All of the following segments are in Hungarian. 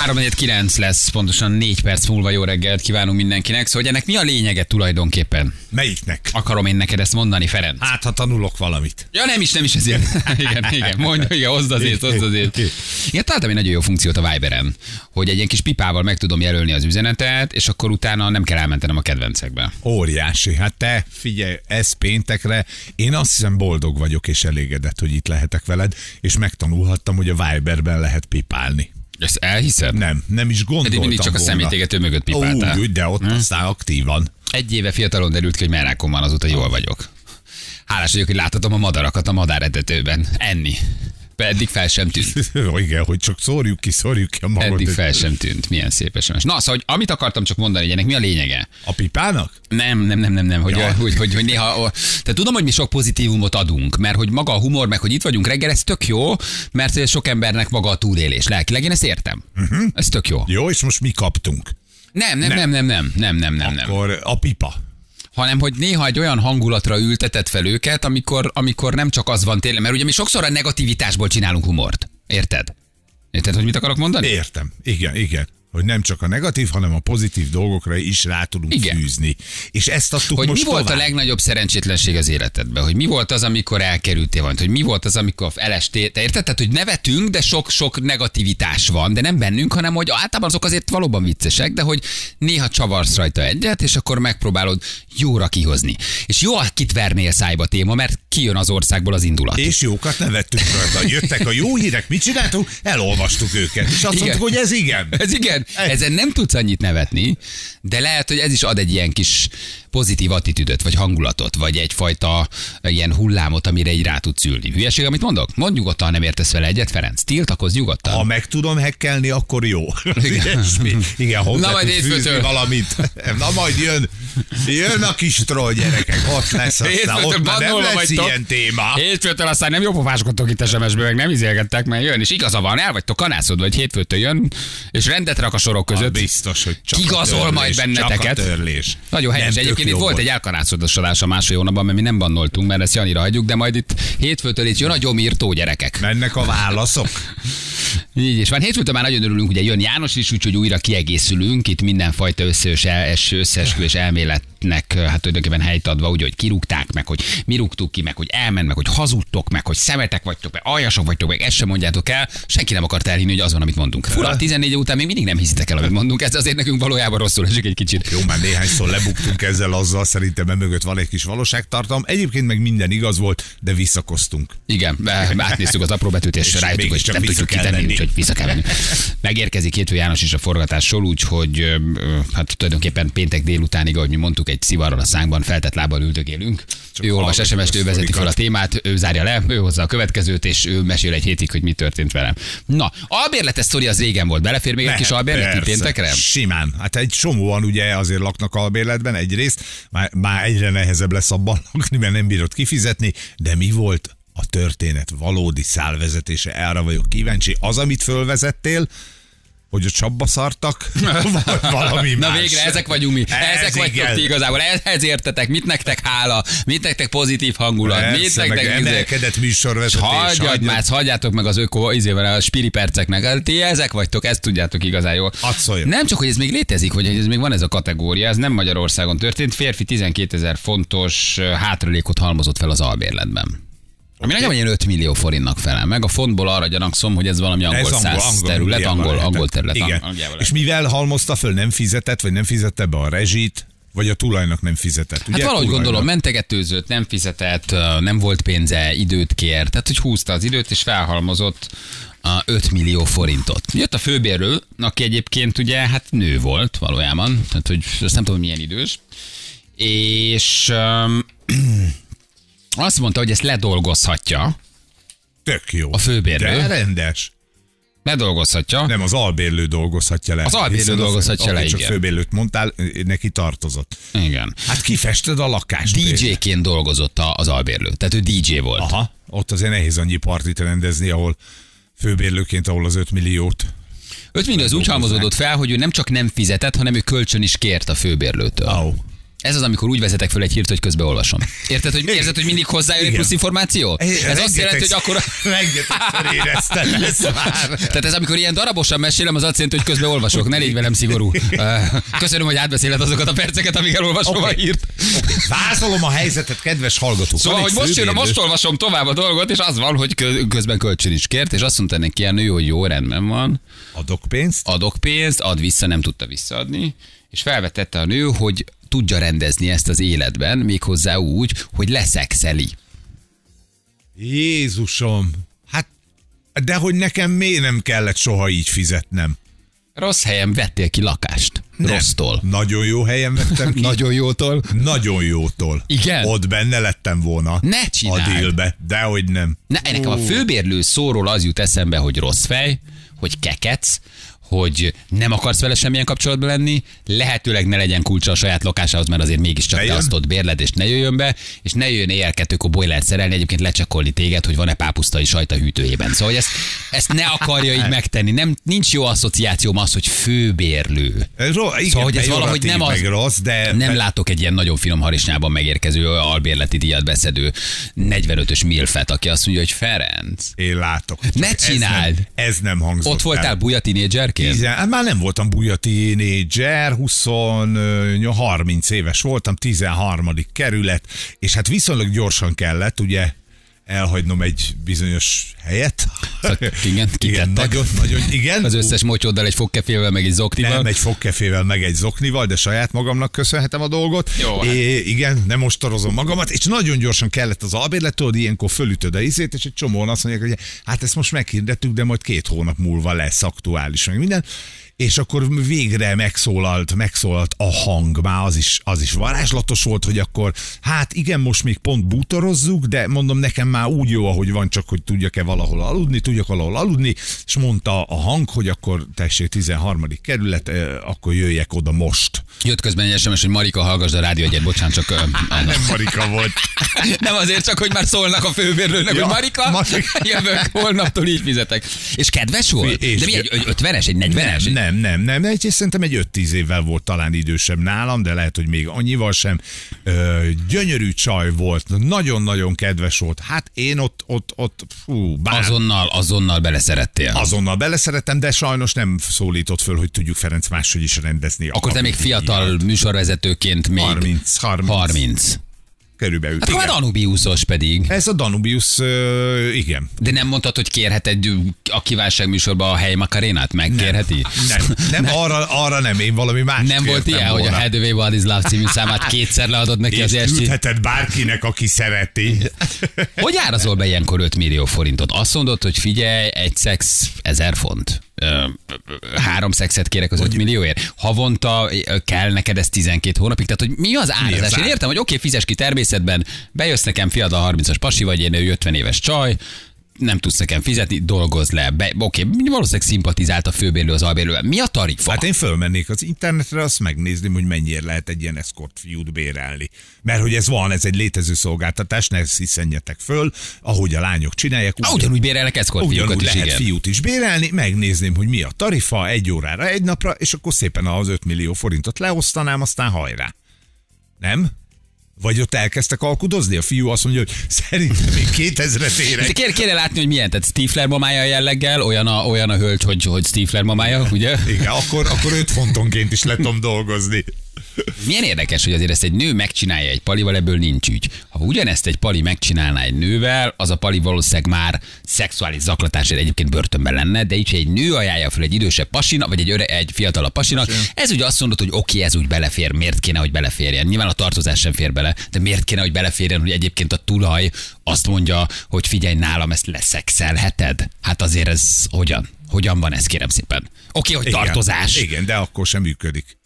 349 lesz, pontosan 4 perc múlva jó reggelt kívánunk mindenkinek. Szóval hogy ennek mi a lényege tulajdonképpen? Melyiknek? Akarom én neked ezt mondani, Ferenc. Hát, ha tanulok valamit. Ja, nem is, nem is ezért. igen, igen, mondja, igen, hozd azért, hozd azért. Igen, találtam egy nagyon jó funkciót a Viberen, hogy egy ilyen kis pipával meg tudom jelölni az üzenetet, és akkor utána nem kell elmentenem a kedvencekbe. Óriási. Hát te, figyelj, ez péntekre. Én azt hiszem boldog vagyok és elégedett, hogy itt lehetek veled, és megtanulhattam, hogy a Viberben lehet pipálni. Ezt elhiszed? Nem, nem is gondoltam Eddig mindig csak a volna. szemétégető mögött pipáltál. Úgy, de ott aztán aktívan. Egy éve fiatalon derült ki, hogy merákom van, azóta jól vagyok. Hálás vagyok, hogy láthatom a madarakat a madáretetőben. Enni. Eddig fel sem tűnt. Igen, hogy csak szórjuk ki, szórjuk ki a magot. Eddig fel sem tűnt. Milyen szép esemes. Na, szóval, hogy amit akartam csak mondani, hogy ennek mi a lényege? A pipának? Nem, nem, nem, nem, nem. Hogy, ja. hogy, hogy, hogy néha, tehát tudom, hogy mi sok pozitívumot adunk, mert hogy maga a humor, meg hogy itt vagyunk reggel, ez tök jó, mert ez sok embernek maga a túlélés. Lelkileg én ezt értem. Uh-huh. Ez tök jó. Jó, és most mi kaptunk? Nem, nem, nem, nem, nem, nem, nem, nem. nem. Akkor a pipa hanem hogy néha egy olyan hangulatra ültetett fel őket, amikor, amikor nem csak az van tényleg, mert ugye mi sokszor a negativitásból csinálunk humort. Érted? Érted, hogy mit akarok mondani? Értem. Igen, igen. Hogy nem csak a negatív, hanem a pozitív dolgokra is rá tudunk Igen. fűzni. És ezt adtuk Hogy most mi volt tovább. a legnagyobb szerencsétlenség az életedben? Hogy mi volt az, amikor elkerültél valamit? Hogy mi volt az, amikor elestél? Te érted? Tehát, hogy nevetünk, de sok-sok negativitás van, de nem bennünk, hanem hogy általában azok azért valóban viccesek, de hogy néha csavarsz rajta egyet, és akkor megpróbálod jóra kihozni. És jó, kit vernél szájba téma, mert kijön az országból az indulat. És jókat nevettünk rajta. Jöttek a jó hírek, mit csináltunk? Elolvastuk őket. És azt Igen. mondtuk, hogy ez igen. Ez igen, ezen nem tudsz annyit nevetni, de lehet, hogy ez is ad egy ilyen kis pozitív attitűdöt, vagy hangulatot, vagy egyfajta ilyen hullámot, amire így rá tudsz ülni. Hülyeség, amit mondok? Mondd nyugodtan, ha nem értesz vele egyet, Ferenc. Tiltakozz nyugodtan. Ha meg tudom hekkelni, akkor jó. Igen, hozzá Na majd fűzni valamit. Na majd jön, jön a kis troll gyerekek, ott lesz aztán, ott már nem lesz vagytok. ilyen téma. Hétfőtől aztán nem jó pofáskodtok itt SMS-ből, meg nem izélgettek, mert jön, és igaza van, el vagytok kanászodva, hogy hétfőtől jön, és rendet rak a sorok között. Ah, biztos, hogy csak Kigazol a törlés, majd benneteket. Csak a törlés. Nagyon helyes. Nem, Egyébként itt volt volt. egy elkanászodásodás a másfél hónapban, mert mi nem bannoltunk, mert ezt Janira hagyjuk, de majd itt hétfőtől itt jön a gyomírtó gyerekek. Mennek a válaszok. Így is van. Hétfőtől már nagyon örülünk, ugye jön János is, úgyhogy újra kiegészülünk. Itt mindenfajta összeös, els, összeesküvés elméletnek hát tulajdonképpen helyt adva, úgy, hogy kirúgták meg, hogy mi rúgtuk ki, meg hogy elment, meg hogy hazudtok, meg hogy szemetek vagytok, meg aljasok vagytok, meg ezt sem mondjátok el. Senki nem akart elhinni, hogy az van, amit mondunk. Fura, 14 év után még mindig nem hiszitek el, amit mondunk. Ez azért nekünk valójában rosszul esik egy kicsit. Jó, már néhányszor lebuktunk ezzel azzal, szerintem emögött van egy kis valóságtartalom. Egyébként meg minden igaz volt, de visszakoztunk. Igen, átnéztük az apró betűt, és, És rájöttük, hogy nem tudjuk kitenni, úgyhogy vissza kell venni. Megérkezik Hétfő János is a forgatásról, úgyhogy hát tulajdonképpen péntek délutánig, ahogy mi mondtuk, egy szivarral a szánkban, feltett lábbal üldögélünk. Csak ő olvas SMS-t, ő vezeti fel a témát, ő zárja le, ő hozza a következőt, és ő mesél egy hétig, hogy mi történt velem. Na, albérletes sztori az régen volt. Belefér még egy kis albérlet Persze. péntekre? Simán. Hát egy csomóan ugye azért laknak albérletben egyrészt, már, már egyre nehezebb lesz abban lakni, mert nem bírod kifizetni, de mi volt a történet valódi szálvezetése? Erre vagyok kíváncsi. Az, amit fölvezettél, hogy a csapba szartak, vagy valami Na más. végre, ezek vagyunk mi. Ez ezek vagytok ti igazából. Ehhez értetek. Mit nektek hála? Mit nektek pozitív hangulat? mit Persze, meg nektek izé- emelkedett műsorvezetés. Hagyjad hagyjad. már, hagyjátok meg az öko, izével a spiri perceknek. Hát Ti ezek vagytok, ezt tudjátok igazán jól. Hadd szóljon. Nem csak, hogy ez még létezik, hogy ez még van ez a kategória, ez nem Magyarországon történt. Férfi 12 ezer fontos ö, hátralékot halmozott fel az albérletben. Ami nagyjából ilyen 5 millió forintnak felel meg. A fontból arra gyanakszom, hogy ez valami angol, Ez angol angol, száz angol, terület, angol, angol terület. Igen. Angliában És mivel halmozta föl, nem fizetett, vagy nem fizette be a rezsit, vagy a tulajnak nem fizetett. Hát ugye? valahogy Tulajnak. gondolom, mentegetőzött, nem fizetett, nem volt pénze, időt kért, tehát hogy húzta az időt, és felhalmozott a 5 millió forintot. Jött a főbérő, aki egyébként ugye hát nő volt valójában, tehát hogy azt nem tudom, milyen idős, és um, azt mondta, hogy ezt ledolgozhatja, Tök jó. A főbérlő. De rendes. ledolgozhatja, Nem, az albérlő dolgozhatja le. Az albérlő dolgozhatja le, oké, csak igen. főbérlőt mondtál, neki tartozott. igen. Hát kifested a lakást. DJ-ként dolgozott az albérlő, tehát ő DJ volt. Aha, ott azért nehéz annyi partit rendezni, ahol főbérlőként, ahol az 5 milliót. 5 millió az úgy halmozódott fel, hogy ő nem csak nem fizetett, hanem ő kölcsön is kért a főbérlőtől. Au. Ez az, amikor úgy vezetek föl egy hírt, hogy közben olvasom. Érted, hogy érzed, hogy mindig hozzájön egy plusz információ? Ez azt jelenti, hogy akkor... Rengetegszer éreztem ezt már. Tehát ez amikor ilyen darabosan mesélem, az azt jelenti, hogy közben olvasok. Ne légy velem szigorú. Köszönöm, hogy átbeszéled azokat a perceket, amíg elolvasom Oké. a hírt. Vázolom a helyzetet, kedves hallgatók. Szóval, hogy most jön, most olvasom tovább a dolgot, és az van, hogy kö- közben kölcsön is kért, és azt mondta neki a nő, hogy jó, rendben van, Adok pénzt. adok pénzt, ad vissza, nem tudta visszaadni, és felvetette a nő, hogy tudja rendezni ezt az életben, méghozzá úgy, hogy leszexeli. Jézusom. Hát, de hogy nekem miért nem kellett soha így fizetnem? Rossz helyen vettél ki lakást. Nem. Rossztól. Nagyon jó helyen vettem ki. Nagyon jótól. Nagyon jótól. Igen? Ott benne lettem volna. Ne A csináld. dílbe. Dehogy nem. Ne, nekem a főbérlő szóról az jut eszembe, hogy rossz fej, hogy kekec, hogy nem akarsz vele semmilyen kapcsolatban lenni, lehetőleg ne legyen kulcsa a saját lakásához, mert azért mégiscsak te azt ott bérled, és ne jöjjön be, és ne jöjjön éjjel kettőkor boiler szerelni, egyébként lecsekkolni téged, hogy van-e pápusztai sajt a hűtőjében. Szóval hogy ezt, ezt ne akarja így megtenni. Nem, nincs jó asszociációm az, hogy főbérlő. Ro- igen, Szóval, hogy ez valahogy nem az, rossz, de nem látok egy ilyen nagyon finom harisnyában megérkező albérleti díjat beszedő 45-ös milfet, aki azt mondja, hogy Ferenc, én látok. Ne ez csináld! nem, ez nem hangzott ott voltál el. buja tínédzserként? Tizen, hát már nem voltam buja tínédzser, 20, 30 éves voltam, 13. kerület, és hát viszonylag gyorsan kellett, ugye elhagynom egy bizonyos helyet. Szóval, igen, kitettek. nagyon, nagyon, igen. Az összes mocsóddal egy fogkefével, meg egy zoknival. Nem egy fogkefével, meg egy zoknival, de saját magamnak köszönhetem a dolgot. Jó, hát. é, igen, nem ostorozom magamat, és nagyon gyorsan kellett az albérlet, tudod, ilyenkor fölütöd a izét, és egy csomóan azt mondják, hogy hát ezt most meghirdettük, de majd két hónap múlva lesz aktuális, meg minden. És akkor végre megszólalt, megszólalt a hang, már az is, az is varázslatos volt, hogy akkor hát igen, most még pont bútorozzuk, de mondom nekem már úgy jó, ahogy van, csak hogy tudjak-e valahol aludni, tudjak valahol aludni, és mondta a hang, hogy akkor tessék 13. kerület, akkor jöjjek oda most. Jött közben egy SMS, hogy Marika, hallgass a rádió egyet, bocsánat, csak... Nem Marika volt. Nem azért csak, hogy már szólnak a főbérlőnek, Ja, hogy Marika, Marika. jövök, holnaptól így fizetek. És kedves volt? És- De mi, egy 50-es, egy 40-es? Nem, nem, nem, nem. Egy, szerintem egy 5-10 évvel volt talán idősebb nálam, de lehet, hogy még annyival sem. Ö, gyönyörű csaj volt, nagyon-nagyon kedves volt. Hát én ott, ott, ott, fú, bár Azonnal, azonnal beleszerettél. azonnal beleszerettem, de sajnos nem szólított föl, hogy tudjuk Ferenc máshogy is rendezni. Akkor te még fiatal műsorvezetőként még... 30, 30. 30. Körülbelül. Hát igen. már Danubiusos pedig. Ez a Danubius, ö, igen. De nem mondtad, hogy kérhet egy a kívánság műsorba a hely Makarénát? Megkérheti? Nem, nem, arra, arra nem, én valami más Nem volt ilyen, hogy a Head Away What is Love című számát kétszer leadod neki az és esti. küldheted bárkinek, aki szereti. Hogy árazol be ilyenkor 5 millió forintot? Azt mondod, hogy figyelj, egy szex 1000 font. Három szexet kérek az 5 millióért. Havonta kell neked ez 12 hónapig. Tehát, hogy mi az árazás? Én értem, hogy oké, fizes ki természetben, bejössz nekem fiatal 30-as pasi vagy, én ő 50 éves csaj, nem tudsz nekem fizetni, dolgozz le. Be, oké, valószínűleg szimpatizált a főbérlő az albérlővel. Mi a tarifa? Hát én fölmennék az internetre, azt megnézném, hogy mennyire lehet egy ilyen escort fiút bérelni. Mert hogy ez van, ez egy létező szolgáltatás, ne sziszenjetek föl, ahogy a lányok csinálják. Ah, ugyanúgy bérelnek eszkort fiúkat is, lehet igen. fiút is bérelni, megnézném, hogy mi a tarifa egy órára, egy napra, és akkor szépen az 5 millió forintot leosztanám, aztán hajrá. Nem? Vagy ott elkezdtek alkudozni? A fiú azt mondja, hogy szerintem még 2000-et érek. Kér, kéne látni, hogy milyen, tehát Stifler mamája jelleggel, olyan a, olyan a hölgy, hogy, hogy Stifler mamája, ugye? Igen, akkor, akkor 5 fontonként is le tudom dolgozni. Milyen érdekes, hogy azért ezt egy nő megcsinálja egy palival, ebből nincs ügy. Ha ugyanezt egy pali megcsinálná egy nővel, az a pali valószínűleg már szexuális zaklatásért egyébként börtönben lenne, de így, egy nő ajánlja fel egy idősebb pasina, vagy egy, öre, egy fiatalabb pasinak, ez ugye azt mondod, hogy oké, ez úgy belefér, miért kéne, hogy beleférjen. Nyilván a tartozás sem fér bele, de miért kéne, hogy beleférjen, hogy egyébként a tulaj azt mondja, hogy figyelj, nálam ezt leszexelheted. Hát azért ez hogyan? Hogyan van ez, kérem szépen? Oké, hogy Igen, tartozás. Igen, de akkor sem működik.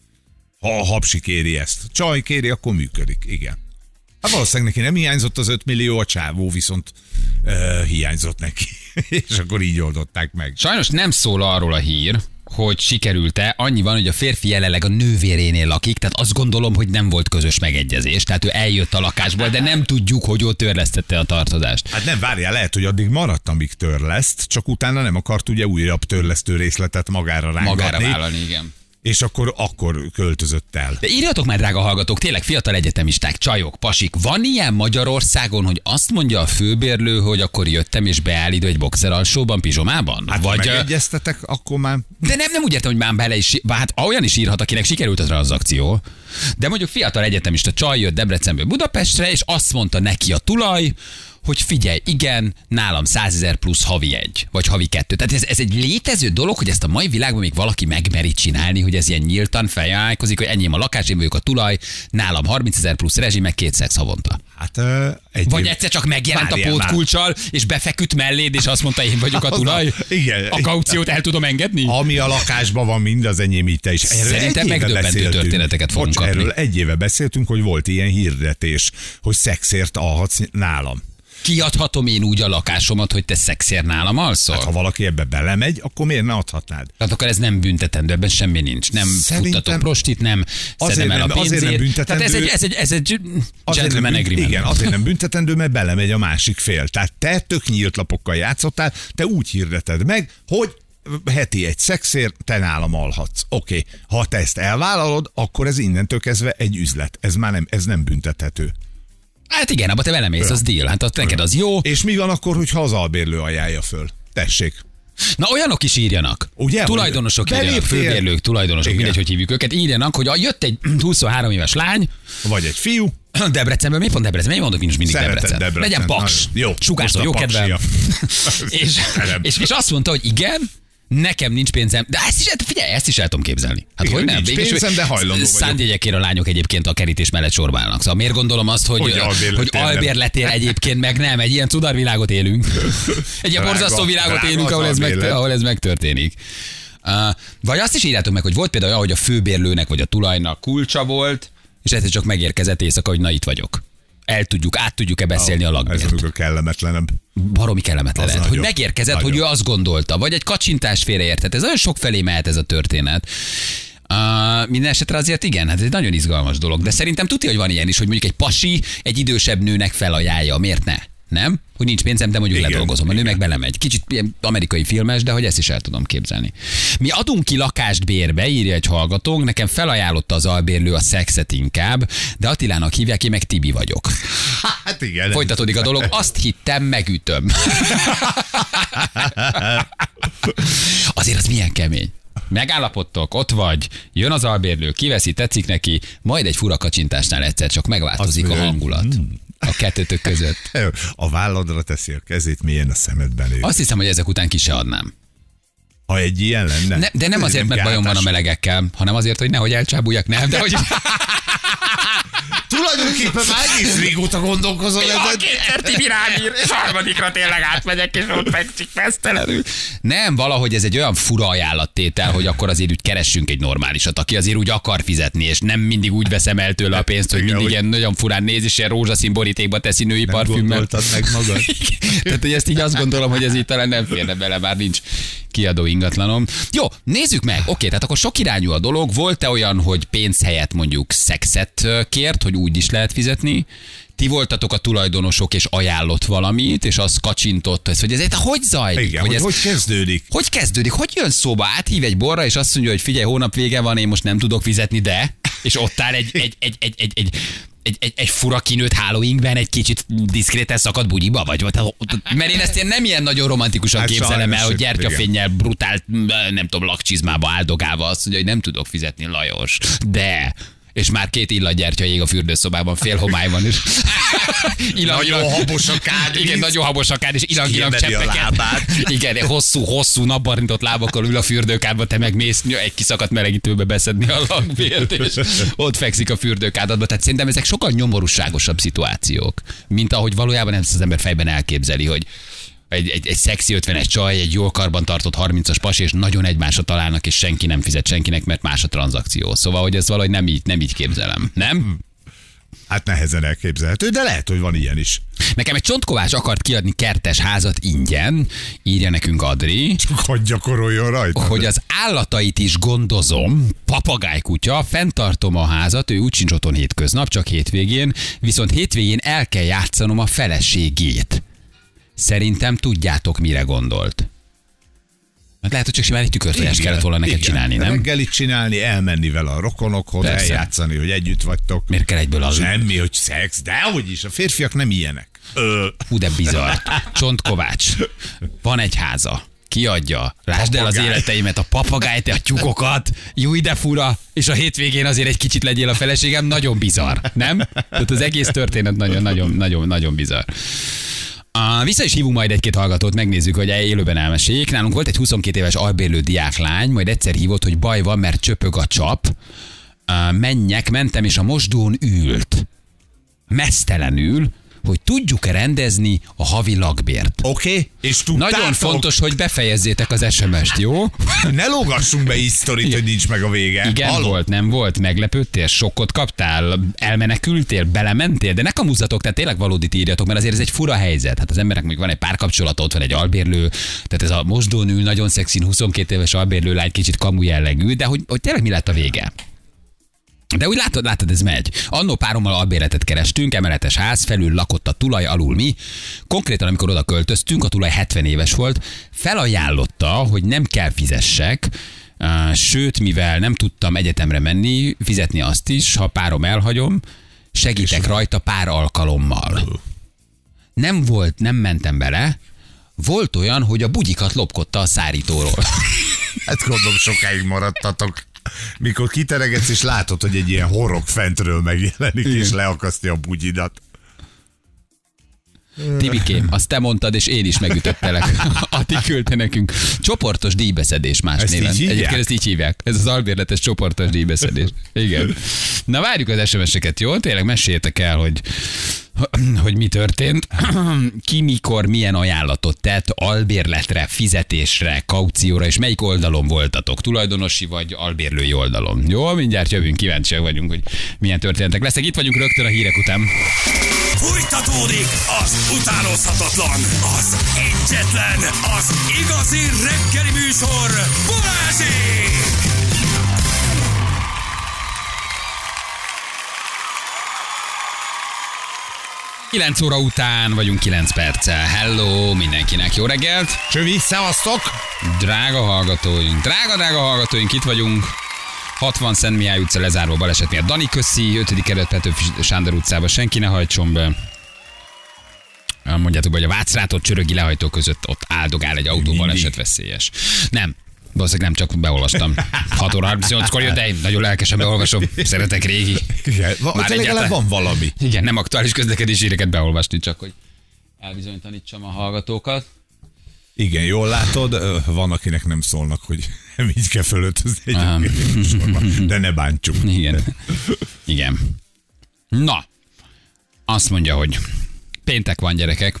Ha a hapsi kéri ezt. Csaj kéri, akkor működik. Igen. Hát valószínűleg neki nem hiányzott az 5 millió, a csávó viszont uh, hiányzott neki. És akkor így oldották meg. Sajnos nem szól arról a hír, hogy sikerült-e, annyi van, hogy a férfi jelenleg a nővérénél lakik, tehát azt gondolom, hogy nem volt közös megegyezés, tehát ő eljött a lakásból, de nem tudjuk, hogy ott törlesztette a tartozást. Hát nem, várjál, lehet, hogy addig maradt, amíg törleszt, csak utána nem akart ugye újabb törlesztő részletet magára rángatni. Magára vállalni, igen. És akkor, akkor költözött el. De írjatok már, drága hallgatók, tényleg fiatal egyetemisták, csajok, pasik. Van ilyen Magyarországon, hogy azt mondja a főbérlő, hogy akkor jöttem és beállít egy boxer alsóban, pizsomában? Hát Vagy, megegyeztetek, akkor már de nem, nem úgy értem, hogy már bele is, hát olyan is írhat, akinek sikerült a tranzakció. De mondjuk fiatal egyetemista csaj jött Debrecenből Budapestre, és azt mondta neki a tulaj, hogy figyelj, igen, nálam 100 ezer plusz havi egy, vagy havi kettő. Tehát ez, ez egy létező dolog, hogy ezt a mai világban még valaki megmeri csinálni, hogy ez ilyen nyíltan feljájkozik, hogy enyém a lakás, én vagyok a tulaj, nálam 30 ezer plusz rezsi, meg két szex havonta. hát egy Vagy egyszer csak megjelent a pótkulcsal, és befeküdt melléd, és azt mondta, én vagyok a tulaj. igen. A kauciót el tudom engedni? Ami a lakásban van, mind az enyém itt is. Erről Szerintem megdöbbentő történeteket fogunk Bocs, kapni. Erről egy éve beszéltünk, hogy volt ilyen hirdetés, hogy szexért alhatsz nálam. Kiadhatom én úgy a lakásomat, hogy te szexér nálam alszol? Hát, ha valaki ebbe belemegy, akkor miért ne adhatnád? Tehát akkor ez nem büntetendő, ebben semmi nincs. Nem Szerintem- futtatok prostit, nem Azért szedem el a nem- azért pénzért. nem büntetendő- Tehát ez egy, ez egy, ez egy Azért gentleman nem, agreement. igen, azért nem büntetendő, mert belemegy a másik fél. Tehát te tök nyílt lapokkal játszottál, te úgy hirdeted meg, hogy heti egy szexért, te nálam alhatsz. Oké, okay. ha te ezt elvállalod, akkor ez innentől kezdve egy üzlet. Ez már nem, ez nem büntethető. Hát igen, abba te belemész, az deal. Hát az neked az jó. És mi van akkor, hogyha az albérlő ajánlja föl? Tessék. Na olyanok is írjanak. Ugye, Tulajdonosok írjanak, beléptél- főbérlők, tulajdonosok, Igen. mindegy, hogy hívjuk őket, írjanak, hogy jött egy 23 éves lány, Vagy egy fiú. Debrecenben, miért pont Debrecen? Miért mondok mindig Szereted Debrecen? Debrecen. Legyen paks. Nagyon jó. Sugárzó, jó kedvem. és, és, és, azt mondta, hogy igen, nekem nincs pénzem, de ezt is, figyelj, ezt is el tudom képzelni. Hát Igen, hogy nem? nincs pénzem, de hajlandó. Szándjegyekért a lányok egyébként a kerítés mellett sorba állnak. Szóval miért gondolom azt, hogy, Hogy albérletél hogy albérletél egyébként meg nem, egy ilyen cudarvilágot élünk. Egy ilyen borzasztó világot drága élünk, ahol ez, meg, ahol ez megtörténik. Uh, vagy azt is írjátok meg, hogy volt például olyan, hogy a főbérlőnek vagy a tulajnak kulcsa volt, és egyszer csak megérkezett éjszaka, hogy na itt vagyok. El tudjuk, át tudjuk-e beszélni a Ez lakbért. amikor kellemetlenebb. Baromi kellemetlen Az lehet, hogy nagyon. megérkezett, Nagyon. hogy ő azt gondolta, vagy egy kacsintás félreértett. Ez olyan sok felé mehet ez a történet. Uh, minden esetre azért igen, hát ez egy nagyon izgalmas dolog. De szerintem tudja, hogy van ilyen is, hogy mondjuk egy pasi egy idősebb nőnek felajánlja. Miért ne? Nem? Hogy nincs pénzem, de mondjuk Igen, ledolgozom. A nő meg belemegy. Kicsit ilyen amerikai filmes, de hogy ezt is el tudom képzelni. Mi adunk ki lakást bérbe, írja egy hallgatónk, nekem felajánlotta az albérlő a szexet inkább, de Attilának hívják, én meg Tibi vagyok. Hát igen. Folytatódik a dolog, azt hittem, megütöm. Azért az milyen kemény. Megállapodtok, ott vagy, jön az albérlő, kiveszi, tetszik neki, majd egy fura kacsintásnál egyszer csak megváltozik Azt a hangulat a kettőtök között. A válladra teszi a kezét, milyen a szemedben ő. Azt hiszem, hogy ezek után ki se adnám. Ha egy ilyen lenne. Ne, de nem azért, mert bajom van a melegekkel, hanem azért, hogy nehogy elcsábuljak, nem, de hogy... Tulajdonképpen már egész régóta gondolkozom ezen. kétszer Tibi rám ír, és harmadikra tényleg átmegyek, és ott fekszik mesztelenül. Nem, valahogy ez egy olyan fura ajánlattétel, hogy akkor azért úgy keressünk egy normálisat, aki azért úgy akar fizetni, és nem mindig úgy veszem el tőle a pénzt, hogy mindig ilyen nagyon furán néz, és ilyen rózsaszín borítékba teszi női Nem parfümmel. meg magad? Tehát, hogy ezt így azt gondolom, hogy ez így talán nem férne bele, bár nincs kiadó ingatlanom. Jó, nézzük meg. Oké, tehát akkor sok irányú a dolog. Volt-e olyan, hogy pénz helyett mondjuk szexet kért, hogy úgy is lehet fizetni? Ti voltatok a tulajdonosok, és ajánlott valamit, és az kacsintott, ez, hogy ez hogy zajlik? Igen, hogy, ez, hogy kezdődik? hogy kezdődik? Hogy jön szóba? Áthív egy borra, és azt mondja, hogy figyelj, hónap vége van, én most nem tudok fizetni, de... És ott áll egy, egy, egy, egy, egy, egy egy, egy, egy fura kinőtt halloweenben egy kicsit diszkréten szakadt bugyiba vagy? vagy mert én ezt én nem ilyen nagyon romantikusan Hát hát képzelem el, hogy gyertyafénnyel brutál, nem tudom, lakcsizmába áldogálva azt mondja, hogy nem tudok fizetni, Lajos. De és már két illatgyertya ég a fürdőszobában, fél homályban is. ilang, Nagyon habos a kádvíz. Igen, nagyon habos a kád, és ilang-ilang Kiemeli a cseppeket. Igen, hosszú, hosszú napbarintott lábakkal ül a fürdőkádba, te meg mész egy kiszakadt melegítőbe beszedni a lakbért, és ott fekszik a fürdőkádatba. Tehát szerintem ezek sokkal nyomorúságosabb szituációk, mint ahogy valójában ezt az ember fejben elképzeli, hogy egy, egy, egy szexi 50-es csaj, egy jól karban tartott 30-as pasi, és nagyon egymásra találnak, és senki nem fizet senkinek, mert más a tranzakció. Szóval, hogy ez valahogy nem így, nem így képzelem. Nem? Hát nehezen elképzelhető, de lehet, hogy van ilyen is. Nekem egy csontkovás akart kiadni kertes házat ingyen, írja nekünk Adri. Csak hogy gyakoroljon rajta. hogy az állatait is gondozom, papagálykutya, fenntartom a házat, ő úgy sincs otthon hétköznap, csak hétvégén, viszont hétvégén el kell játszanom a feleségét. Szerintem tudjátok, mire gondolt. Hát lehet, hogy csak simán egy tükörtojást kellett volna neked igen. csinálni, nem? Reggelit csinálni, elmenni vele a rokonokhoz, Persze. eljátszani, hogy együtt vagytok. Miért kell egyből az? Semmi, hogy szex, de hogy is, a férfiak nem ilyenek. Ö, Hú, de bizarr. Csontkovács. Van egy háza. Kiadja. Lásd el az életeimet, a papagájt, a tyúkokat. Jó, de fura. És a hétvégén azért egy kicsit legyél a feleségem. Nagyon bizarr, nem? Tehát az egész történet nagyon, nagyon, nagyon, nagyon bizarr. Uh, vissza is hívunk majd egy-két hallgatót, megnézzük, hogy élőben elmeséljék. Nálunk volt egy 22 éves albérlő diáklány, majd egyszer hívott, hogy baj van, mert csöpög a csap. Uh, menjek, mentem, és a mosdón ült. Mesztelenül, hogy tudjuk-e rendezni a havi lakbért. Oké, okay. és tudtátok? Nagyon fontos, hogy befejezzétek az SMS-t, jó? Ne lógassunk be hisztorit, hogy nincs meg a vége. Igen, Halló? volt, nem volt, meglepődtél, sokkot kaptál, elmenekültél, belementél, de ne kamuzzatok, tehát tényleg valódit írjatok, mert azért ez egy fura helyzet. Hát az emberek még van egy párkapcsolata, ott van egy albérlő, tehát ez a mosdón ül, nagyon szexin, 22 éves albérlő lány, kicsit kamu jellegű, de hogy, hogy tényleg mi lett a vége? De úgy látod, látod, ez megy. Annó párommal albéletet kerestünk, emeletes ház, felül lakott a tulaj, alul mi. Konkrétan, amikor oda költöztünk, a tulaj 70 éves volt, felajánlotta, hogy nem kell fizessek, sőt, mivel nem tudtam egyetemre menni, fizetni azt is, ha párom elhagyom, segítek rajta pár alkalommal. Nem volt, nem mentem bele, volt olyan, hogy a bugyikat lopkodta a szárítóról. Hát gondolom sokáig maradtatok. Mikor kiteregetsz és látod, hogy egy ilyen horog fentről megjelenik, és leakasztja a bugyidat. Tibikém, azt te mondtad, és én is megütöttelek. Ati küldte nekünk. Csoportos díjbeszedés más Ezt néven. Egyébként ezt így hívják. Ez az albérletes csoportos díjbeszedés. Igen. Na várjuk az SMS-eket, jó? Tényleg meséljetek el, hogy hogy mi történt, ki mikor milyen ajánlatot tett albérletre, fizetésre, kaucióra, és melyik oldalon voltatok, tulajdonosi vagy albérlői oldalon. Jó, mindjárt jövünk, kíváncsiak vagyunk, hogy milyen történetek lesznek. Itt vagyunk rögtön a hírek után. Fújtatódik az utánozhatatlan, az egyetlen, az igazi reggeli műsor, Balázsék! 9 óra után vagyunk 9 perccel. Hello mindenkinek, jó reggelt! Csövi, szevasztok! Drága hallgatóink, drága, drága hallgatóink, itt vagyunk. 60 Szent Mihály utca lezárva baleset miatt. Dani köszi, 5. kerület Petőfi Sándor utcába senki ne hajtson be. Mondjátok, hogy a Vácrátot csörögi lehajtó között ott áldogál egy autó baleset veszélyes. Nem, Valószínűleg nem csak beolvastam. 6 óra 38-kor jött, de én nagyon lelkesen beolvasom. Szeretek régi. Igen, Már legalább egyáltalán- van valami. Igen, nem aktuális közlekedési híreket beolvasni, csak hogy elbizonyítanítsam a hallgatókat. Igen, jól látod, van, akinek nem szólnak, hogy nem így kell fölöltözni egy de ne bántsuk. Igen. Igen. Na, azt mondja, hogy péntek van, gyerekek.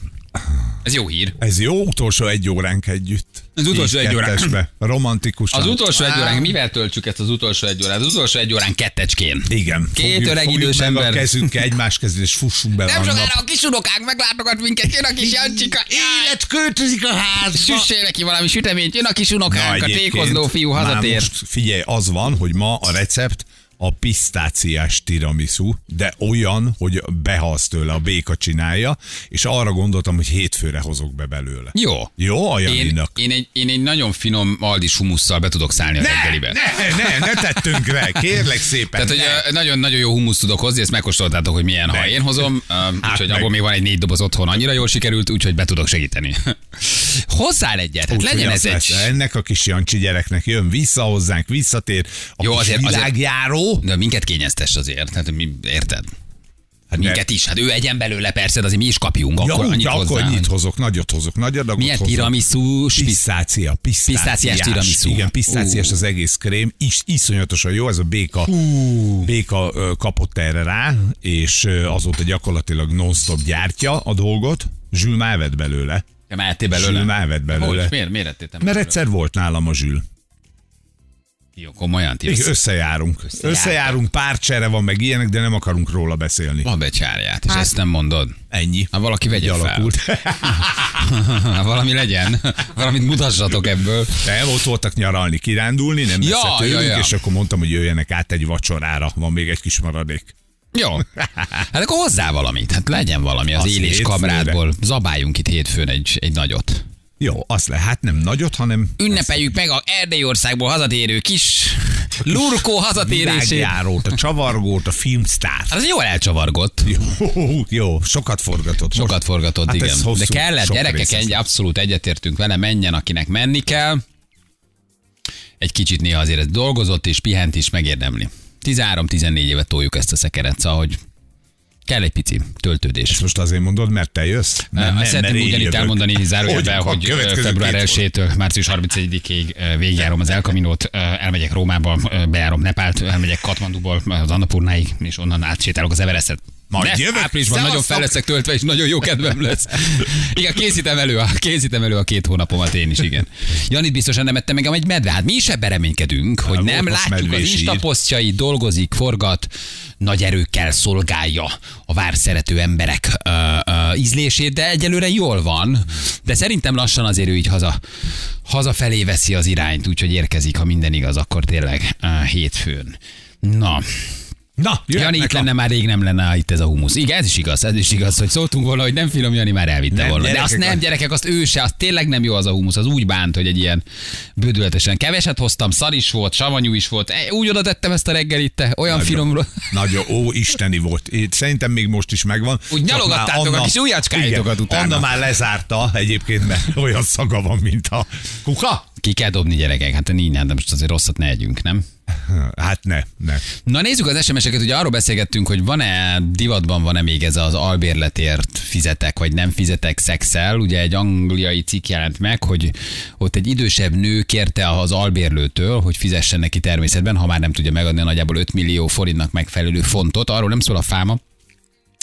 Ez jó hír. Ez jó utolsó egy óránk együtt. Az utolsó Így egy óránk. kettesbe. Romantikusan. Az utolsó egy Á, órán, mivel töltsük ezt az utolsó egy órát? Az utolsó egy órán kettecskén. Igen. Két fogjuk- öreg fogjuk idős meg ember. a kezünkkel egymás kezén, és fussunk be Nem sokára a kis unokánk meglátogat minket, jön a kis Jancsika. Élet költözik a házba. Süssél neki valami süteményt, jön a kis unokánk, a tékozló fiú már hazatér. Most figyelj, az van, hogy ma a recept a pisztáciás tiramisu, de olyan, hogy behalsz tőle, a béka csinálja, és arra gondoltam, hogy hétfőre hozok be belőle. Jó. Jó, a Én, én, egy, én egy nagyon finom aldis humusszal be tudok szállni a Ne, reggelibe. ne, ne, ne tettünk rá, kérlek szépen. Tehát, hogy ne. nagyon-nagyon jó humusz tudok hozni, ezt megkóstoltátok, hogy milyen, ha Meg. én hozom, ö, úgyhogy abból még van egy négy doboz otthon, annyira jól sikerült, úgyhogy be tudok segíteni. Hozzál egyet, hát Úgy, legyen ez egy... lesz, Ennek a kis Jancsi gyereknek jön vissza hozzánk, visszatér. A Jó, azért- azért- világjáró. De minket kényeztes azért, tehát mi, érted? Hát minket is, hát ő egyen belőle persze, de azért mi is kapjunk, Ja, akkor úgy, annyit akkor hozzá. annyit hozok, nagyot hozok, nagy adagot Milyen hozok. tiramisu. Pisztácia, pisztáciás. Tiramisu. Igen, pisztáciás Ú. az egész krém, is, iszonyatosan jó, ez a béka, béka ö, kapott erre rá, és azóta gyakorlatilag non-stop gyártja a dolgot. Zsül már vett belőle. Te már belőle? Zsül már vett belőle. Hogy? Miért, miért Mert belőle? egyszer volt nálam a Zsül. Jó, komolyan, ti össze... összejárunk. Összejártak. Összejárunk, párcsere van, meg ilyenek, de nem akarunk róla beszélni. Van becsárját, és ezt nem mondod. Ennyi. Ha valaki vegye fel. alakult. Ha valami legyen, valamit mutassatok ebből. Nem, ott voltak nyaralni, kirándulni, nem Ja, messze tőlünk, ja, ja. és akkor mondtam, hogy jöjjenek át egy vacsorára. Van még egy kis maradék. Jó. Hát akkor hozzá valamit. Hát legyen valami az, Az élés hétfőre. kamrádból. Zabáljunk itt hétfőn egy, egy nagyot. Jó, azt le, hát nem nagyot, hanem Ünnepeljük meg a Erdély országból hazatérő kis lurkó hazatérését. a csavargót, a filmsztárt. Az jól elcsavargott. Jó, jó, sokat forgatott. Sokat Most- forgatott, hát igen. hosszú, De kellett, gyerekek, egy, abszolút egyetértünk vele, menjen, akinek menni kell. Egy kicsit néha azért ez dolgozott és pihent is megérdemli. 13-14 évet toljuk ezt a szekeret, szóval, hogy kell egy pici töltődés. Ezt most azért mondod, mert te jössz? Nem, Azt szeretném ugyanitt jövök. elmondani zárójelben, hogy következő február két 1-től március 31-ig végigjárom az Elkaminót, elmegyek Rómába, bejárom Nepált, elmegyek Katmanduból az Annapurnáig, és onnan átsétálok az Everestet. Majd De jövök, áprilisban nagyon fel leszek töltve, és nagyon jó kedvem lesz. Igen, készítem elő, a, készítem elő a két hónapomat én is, igen. Janit biztosan nem ettem meg egy medve. Hát mi is ebben reménykedünk, hogy volt nem most látjuk az medvés Insta ír. posztjait, dolgozik, forgat, nagy erőkkel szolgálja a várszerető emberek ö, ö, ízlését, de egyelőre jól van. De szerintem lassan azért ő így haza, hazafelé veszi az irányt, úgyhogy érkezik, ha minden igaz, akkor tényleg ö, hétfőn. Na, Na, Jani itt a- lenne már rég nem lenne itt ez a humusz. Igen, ez is igaz, ez is igaz, hogy szóltunk volna, hogy nem finom, Jani már elvitte Nem, volna. De azt nem, gyerekek, azt ő se, az tényleg nem jó az a humusz, az úgy bánt, hogy egy ilyen bődületesen keveset hoztam, szar is volt, savanyú is volt, E, úgy oda tettem ezt a reggelit, te, olyan Nagyon. finomról. Nagyon, ó, isteni volt. Én Szerintem még most is megvan. Úgy nyalogattátok már a kis ujjacskáitokat utána. Anna már lezárta egyébként, mert olyan szaga van, mint a kuka. Ki kell dobni gyerekek, hát nincs, de most azért rosszat ne együnk, nem? Hát ne, ne. Na nézzük az SMS-eket, ugye arról beszélgettünk, hogy van-e divatban van-e még ez az albérletért fizetek, vagy nem fizetek szexel. Ugye egy angliai cikk jelent meg, hogy ott egy idősebb nő kérte az albérlőtől, hogy fizessen neki természetben, ha már nem tudja megadni a nagyjából 5 millió forintnak megfelelő fontot. Arról nem szól a fáma,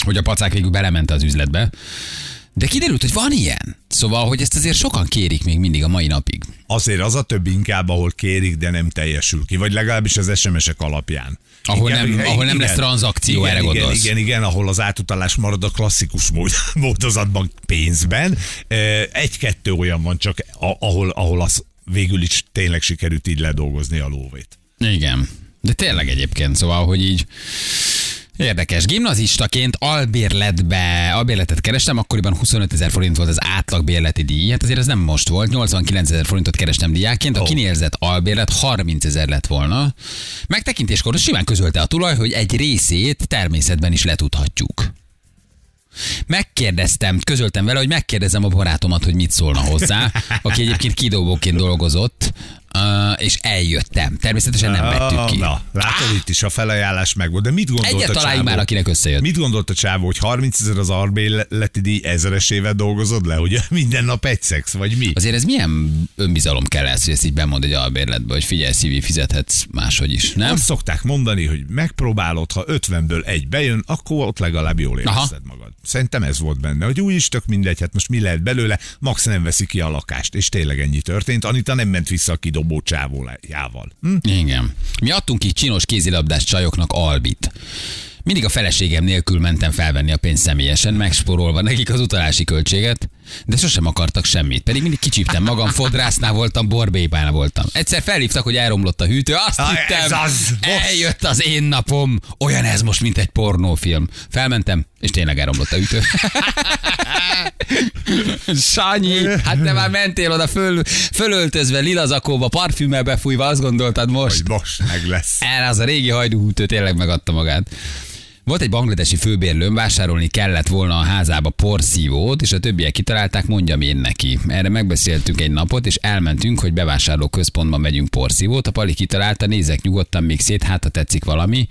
hogy a pacák végül belement az üzletbe. De kiderült, hogy van ilyen. Szóval, hogy ezt azért sokan kérik még mindig a mai napig. Azért az a több inkább, ahol kérik, de nem teljesül ki, vagy legalábbis az SMS-ek alapján. Ahol nem- ahol nem lesz tranzakció, igen, erre igen, gondolsz? Igen, igen, ahol az átutalás marad a klasszikus mód, módozatban pénzben. Egy-kettő olyan van csak, ahol, ahol az végül is tényleg sikerült így ledolgozni a lóvét. Igen. De tényleg egyébként, szóval, hogy így Érdekes. Gimnazistaként albérletbe, albérletet kerestem, akkoriban 25 ezer forint volt az átlagbérleti díj. Hát azért ez nem most volt. 89 ezer forintot kerestem diákként, a Ó. kinérzett albérlet 30 ezer lett volna. Megtekintéskor simán közölte a tulaj, hogy egy részét természetben is letudhatjuk. Megkérdeztem, közöltem vele, hogy megkérdezem a barátomat, hogy mit szólna hozzá, aki egyébként kidobóként dolgozott, uh, és eljöttem. Természetesen nem vettük ki. Na, látod, itt is a felajánlás megvolt. De mit gondolt Egyet a csávó? már, akinek összejött. Mit gondolt a csávó, hogy 30 ezer az arbéleti díj ezeresével dolgozod le, hogy minden nap egy szex, vagy mi? Azért ez milyen önbizalom kell ez, hogy ezt így bemond egy albérletbe, hogy figyelj, szívi, fizethetsz máshogy is, nem? Azt szokták mondani, hogy megpróbálod, ha 50-ből egy bejön, akkor ott legalább jól Aha. érzed magad. Szerintem ez volt benne, hogy úgy is tök mindegy, hát most mi lehet belőle, max nem veszi ki a lakást, és tényleg ennyi történt. Anita nem ment vissza a kidobó csávójával. Hm? Igen. Mi adtunk így csinos kézilabdás csajoknak albit. Mindig a feleségem nélkül mentem felvenni a pénzt személyesen, megsporolva nekik az utalási költséget, de sosem akartak semmit. Pedig mindig kicsíptem magam, fodrásznál voltam, borbépánál voltam. Egyszer felhívtak, hogy elromlott a hűtő, azt Ah, hittem, ez az, most. eljött az én napom, olyan ez most, mint egy pornófilm. Felmentem, és tényleg elromlott a hűtő. Sanyi, hát te már mentél oda föl, fölöltözve, lila zakóba, parfümmel befújva, azt gondoltad most. Hogy most meg lesz. Erre az a régi hajdúhútő tényleg megadta magát. Volt egy bangladesi főbérlőm, vásárolni kellett volna a házába porszívót, és a többiek kitalálták, mondjam én neki. Erre megbeszéltünk egy napot, és elmentünk, hogy bevásárló központban megyünk porszívót. A Pali kitalálta, nézek nyugodtan még szét, hát ha tetszik valami,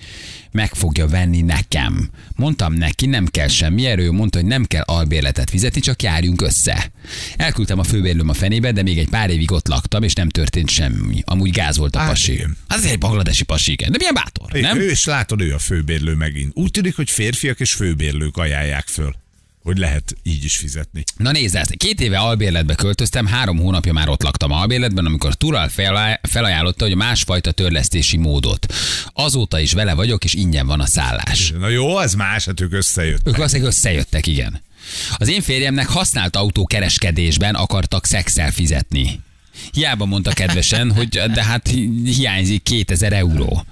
meg fogja venni nekem. Mondtam neki, nem kell semmi erő, mondta, hogy nem kell albérletet fizetni, csak járjunk össze. Elküldtem a főbérlőm a fenébe, de még egy pár évig ott laktam, és nem történt semmi. Amúgy gáz volt a Hát pasi. igen. Hát egy bangladesi pasi, igen. De milyen bátor, nem? Ő, és látod, ő a főbérlő megint. Úgy tűnik, hogy férfiak és főbérlők ajánlják föl, hogy lehet így is fizetni. Na nézd ezt, két éve albérletbe költöztem, három hónapja már ott laktam albérletben, amikor Tural felaj- felajánlotta, hogy másfajta törlesztési módot. Azóta is vele vagyok, és ingyen van a szállás. Na jó, ez más, hát ők összejött. Ők valószínűleg összejöttek, igen. Az én férjemnek használt autó kereskedésben akartak szexel fizetni. Hiába mondta kedvesen, hogy de hát hi- hiányzik 2000 euró.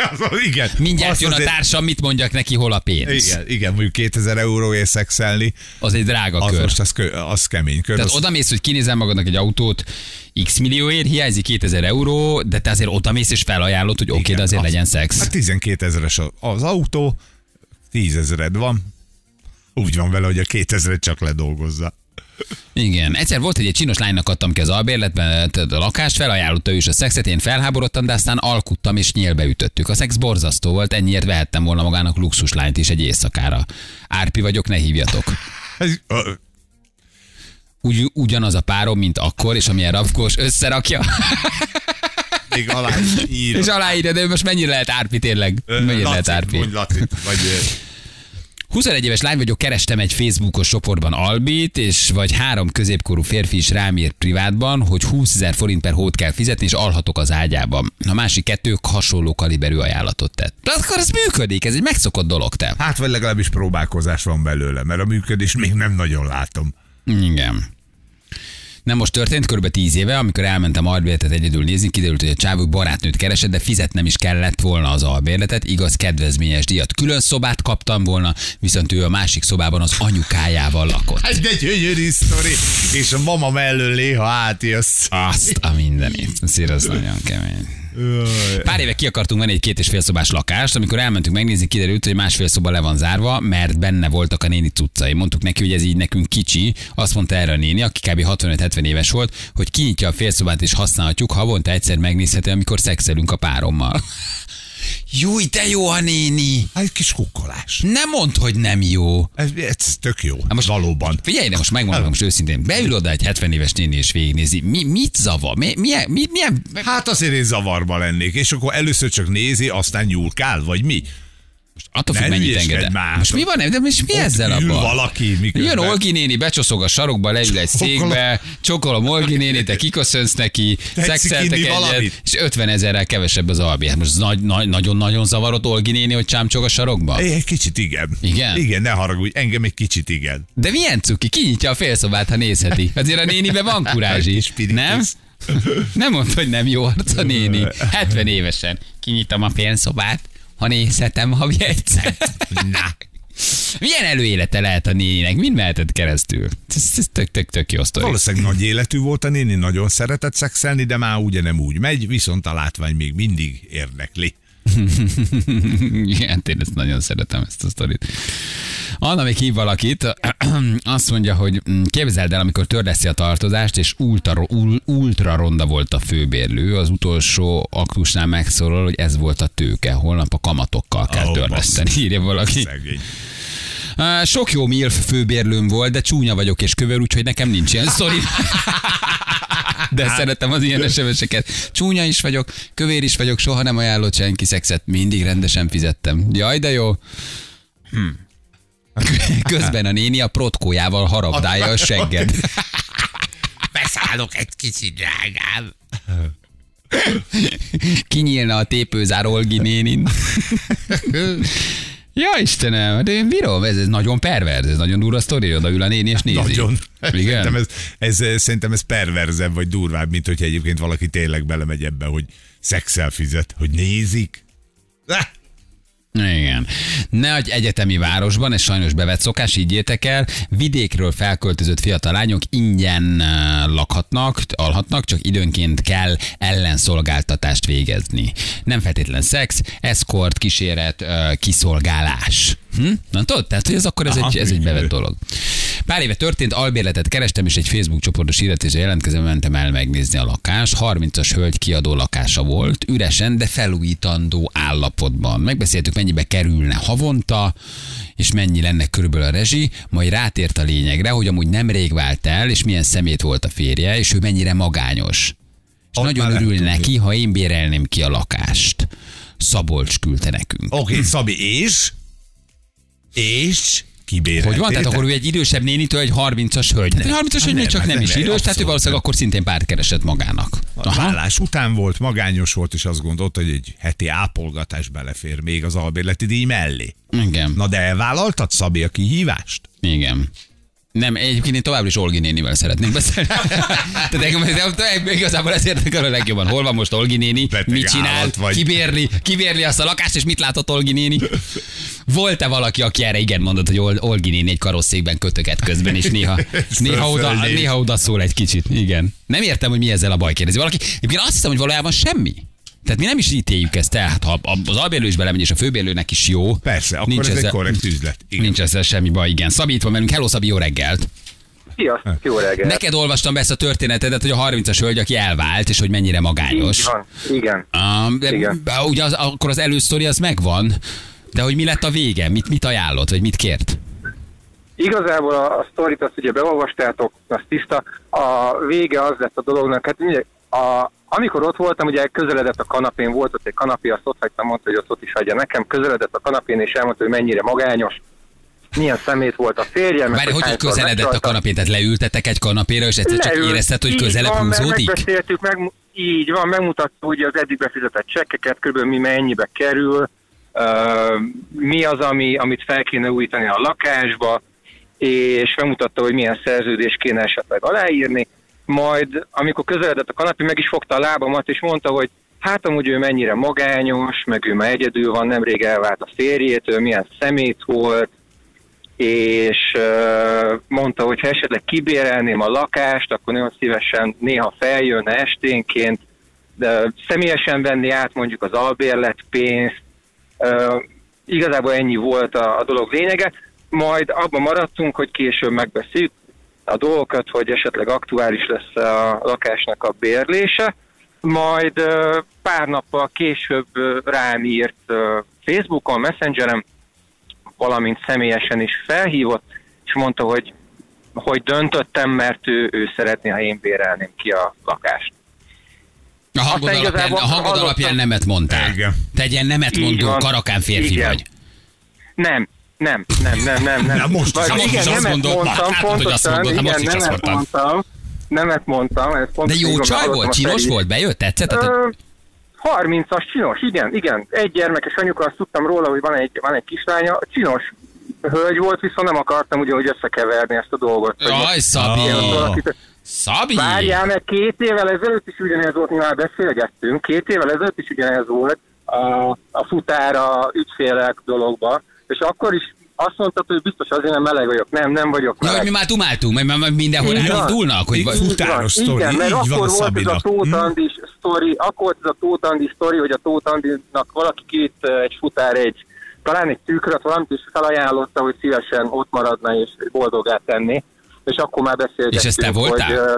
Az, igen. Mindjárt Azt jön a azért- társam, mit mondjak neki, hol a pénz. Igen, igen, mondjuk 2000 euróért szexelni, Az egy drága az kör. most az, kö, az kemény kör. Tehát az, oda mész, hogy kinézel magadnak egy autót, x millióért, hiányzik 2000 euró, de te azért oda mész és felajánlod, hogy oké, okay, de azért az- legyen szex. Hát 12 ezeres a- az autó, 10 ezered van. Úgy van vele, hogy a 2000 csak ledolgozza. Igen. Egyszer volt, hogy egy csinos lánynak adtam ki az albérletben a lakást, felajánlotta ő is a szexet, én felháborodtam, de aztán alkuttam és nyélbe ütöttük. A szex borzasztó volt, ennyiért vehettem volna magának luxus lányt is egy éjszakára. Árpi vagyok, ne hívjatok. Ugy, ugyanaz a párom, mint akkor, és amilyen rafkós összerakja, még alá is és aláírja, de most mennyire lehet árpi tényleg? Mennyire lehet árpi? Mondj Lacit, vagy 21 éves lány vagyok, kerestem egy Facebookos csoportban Albit, és vagy három középkorú férfi is rám írt privátban, hogy 20 ezer forint per hót kell fizetni, és alhatok az ágyában. A másik kettők hasonló kaliberű ajánlatot tett. De akkor ez működik, ez egy megszokott dolog, te. hát vagy legalábbis próbálkozás van belőle, mert a működés még nem nagyon látom. Igen. Nem most történt, kb. 10 éve, amikor elmentem albérletet egyedül nézni, kiderült, hogy a csávó barátnőt keresett, de fizetnem is kellett volna az albérletet, igaz, kedvezményes díjat. Külön szobát kaptam volna, viszont ő a másik szobában az anyukájával lakott. Ez egy gyönyörű sztori, és a mama mellől néha átjössz. Azt a mindenit. Az nagyon kemény. Pár éve ki akartunk venni egy két és fél szobás lakást, amikor elmentünk megnézni, kiderült, hogy másfél szoba le van zárva, mert benne voltak a néni cuccai. Mondtuk neki, hogy ez így nekünk kicsi. Azt mondta erre a néni, aki kb. 65-70 éves volt, hogy kinyitja a félszobát és használhatjuk, havonta egyszer megnézheti, amikor szexelünk a párommal. Júj, de jó a néni! Hát egy kis kukkolás. Nem mondd, hogy nem jó. Ez, ez tök jó. most- Valóban. Figyelj, de most megmondom most őszintén, beül oda egy 70 éves néni és végignézi. Mi, mit zavar? Mi, milyen, mi, milyen, Hát azért én zavarba lennék, és akkor először csak nézi, aztán nyúlkál, vagy mi? Attól függ, mennyit már. Most mi van? De most mi Ott ezzel ül abban? valaki, miközben- Jön Olgi néni, becsoszog a sarokba, leül egy székbe, csokolom Olgi néni, te kiköszönsz neki, szexeltek egyet, valamit? és 50 ezerrel kevesebb az albi. Hát most nagy, nagy, nagyon-nagyon zavarott Olgi néni, hogy csámcsog a sarokba? Egy kicsit igen. Igen? Igen, ne haragudj, engem egy kicsit igen. De milyen cuki, kinyitja a félszobát, ha nézheti. Azért a nénibe van kurázs is, nem? Nem mondd, hogy nem jó arc a néni. 70 évesen. Kinyitom a félszobát, ha nézhetem havi egyszer. Na. Milyen előélete lehet a néninek? Mind mehetett keresztül? Ez, ez tök, tök, tök jó sztori. Valószínűleg nagy életű volt a néni, nagyon szeretett szexelni, de már ugye nem úgy megy, viszont a látvány még mindig érdekli. Igen, én ezt nagyon szeretem, ezt a sztorit. Anna még hív valakit, azt mondja, hogy mm, képzeld el, amikor törleszi a tartozást, és ultra, ul- ultra ronda volt a főbérlő, az utolsó aktusnál megszólal, hogy ez volt a tőke, holnap a kamatokkal kell Ó, törleszteni, írja valaki. Szegény. Sok jó MILF főbérlőm volt, de csúnya vagyok és kövér, úgyhogy nekem nincs ilyen sztori. De szeretem az ilyen SMS-eket. Csúnya is vagyok, kövér is vagyok, soha nem ajánlott senki szexet, mindig rendesen fizettem. Jaj, de jó. Hm. Közben a néni a protkójával harabdálja a segged. Beszállok egy kicsit, drágám. Kinyílna a tépőzár Olgi nénin. Ja Istenem, de én bírom, ez, ez nagyon perverz, ez nagyon durva sztori, odaül a néni és nézi. Nagyon. Igen? Szerintem ez, ez, szerintem ez perverzebb, vagy durvább, mint hogyha egyébként valaki tényleg belemegy ebbe, hogy szexel fizet, hogy nézik. Ah! Igen. Egy egyetemi városban, ez sajnos bevett szokás, így értek el, vidékről felköltözött fiatal lányok ingyen eh, lakhatnak, alhatnak, csak időnként kell ellenszolgáltatást végezni. Nem feltétlen szex, eszkort, kíséret, eh, kiszolgálás. Hm? Na tudod, tehát hogy ez akkor ez, Aha, egy, ez egy bevett dolog. Pár éve történt, albérletet kerestem, és egy Facebook csoportos hirdetésre jelentkezem, mentem el megnézni a lakást. 30-as hölgy kiadó lakása volt, üresen, de felújítandó állapotban. Megbeszéltük, mennyibe kerülne havonta, és mennyi lenne körülbelül a rezsi, majd rátért a lényegre, hogy amúgy nemrég vált el, és milyen szemét volt a férje, és ő mennyire magányos. És Ott nagyon örül neki, ha én bérelném ki a lakást. Szabolcs küldte nekünk. Oké, okay, Szabi, és? És? Kibéreltétek? Hogy van? Tehát akkor ő egy idősebb nénitől egy 30-as hölgy. Hát egy 30-as hölgy még csak nem, nem, nem, is nem, idős, tehát ő valószínűleg akkor szintén párt keresett magának. A vállás után volt, magányos volt, és azt gondolta, hogy egy heti ápolgatás belefér még az albérleti díj mellé. Igen, Na de elvállaltad, Szabi, a kihívást? igen. Nem, egyébként én továbbra is Olgi nénivel szeretnék beszélni. Tehát engem, igazából ez érdekel a legjobban. Hol van most Olgi néni, Beteg mit csinál, vagy. kibérli, kibérli azt a lakást, és mit látott Olgi néni? Volt-e valaki, aki erre igen mondott, hogy Ol- Olgi néni egy karosszékben kötöket közben, és néha, néha, oda, néha oda szól egy kicsit. Igen. Nem értem, hogy mi ezzel a baj kérdezi. Valaki, egyébként azt hiszem, hogy valójában semmi. Tehát mi nem is ítéljük ezt el. Hát, ha az albérlő is belemegy, és a főbérlőnek is jó. Persze, akkor nincs ez egy ezzel- korrekt üzlet. Igen. Nincs ezzel semmi baj, igen. Szabi itt van velünk. Hello, Szabi, jó reggelt. Sziasztok, jó reggelt. Neked olvastam be ezt a történetedet, hogy a 30-as hölgy, aki elvált, és hogy mennyire Így magányos. van, igen. Um, de, Igen. de ugye az, akkor az elősztori az megvan, de hogy mi lett a vége? Mit, mit ajánlott, vagy mit kért? Igazából a, a sztorit azt ugye beolvastátok, az tiszta. A vége az lett a dolognak, hát ugye, a, amikor ott voltam, ugye közeledett a kanapén, volt ott egy kanapé, azt ott hagytam, mondta, hogy azt ott is hagyja nekem, közeledett a kanapén, és elmondta, hogy mennyire magányos, milyen szemét volt a férje. meg Várj, hogy, hogy közeledett a kanapén, tehát leültetek egy kanapéra, és egyszer csak érezted, hogy közelebb van, húzódik? Megbeszéltük, meg, így van, megmutatta ugye az eddig befizetett csekkeket, kb. mi mennyibe kerül, uh, mi az, ami, amit fel kéne újítani a lakásba, és megmutatta, hogy milyen szerződést kéne esetleg aláírni. Majd, amikor közeledett a kanapé, meg is fogta a lábamat, és mondta, hogy hát amúgy ő mennyire magányos, meg ő már egyedül van, nemrég elvált a férjétől, milyen szemét volt, és mondta, hogy ha esetleg kibérelném a lakást, akkor nagyon szívesen néha feljönne esténként, de személyesen venni át mondjuk az albérlet pénzt. Igazából ennyi volt a, a dolog lényege. Majd abban maradtunk, hogy később megbeszéljük a dolgokat, hogy esetleg aktuális lesz a lakásnak a bérlése. Majd pár nappal később rám írt Facebookon, Messengeren, valamint személyesen is felhívott, és mondta, hogy, hogy döntöttem, mert ő, ő szeretné, ha én bérelném ki a lakást. A hangod, Aztán alapján, a hangod alapján nemet mondtál. Igen. Te egy ilyen nemet mondó, karakán férfi Igen. vagy. Nem, nem, nem, nem, nem. nem. Na most is- Vagy most is igen, azt nemet mondod, mondtam, látod, hogy azt pontosan, mondod, hát igen, most is azt nemet mondtad. mondtam. Nemet mondtam. Ez De pontosan jó csaj volt, a csinos volt, bejött, tetszett? Tehát, Ö, 30-as csinos, igen, igen. Egy gyermekes anyuka, azt tudtam róla, hogy van egy, van egy kislánya. Csinos hölgy volt, viszont nem akartam ugye, hogy összekeverni ezt a dolgot. Jaj, Szabi! valakit- Szabi! Várjál, mert két évvel ezelőtt is ugyanez volt, mi már beszélgettünk, két évvel ezelőtt is ugyanez volt a, a futára ügyfélek dologba, és akkor is azt mondtad, hogy biztos azért nem meleg vagyok. Nem, nem vagyok Ja, hogy meleg. mi már dumáltunk, mert már mindenhol van. elindulnak, hogy vagy- fut- Futáros sztori, Igen, mert így akkor volt ez a. Tóth Hm? Andis sztori, akkor volt ez a Tóth Andi sztori, hogy a Tóth Andinak valaki eh, egy futár egy talán egy tükröt, valamit is felajánlotta, hogy szívesen ott maradna és boldogát tenni. És akkor már beszélgettünk, És ez te hogy... voltál? eh,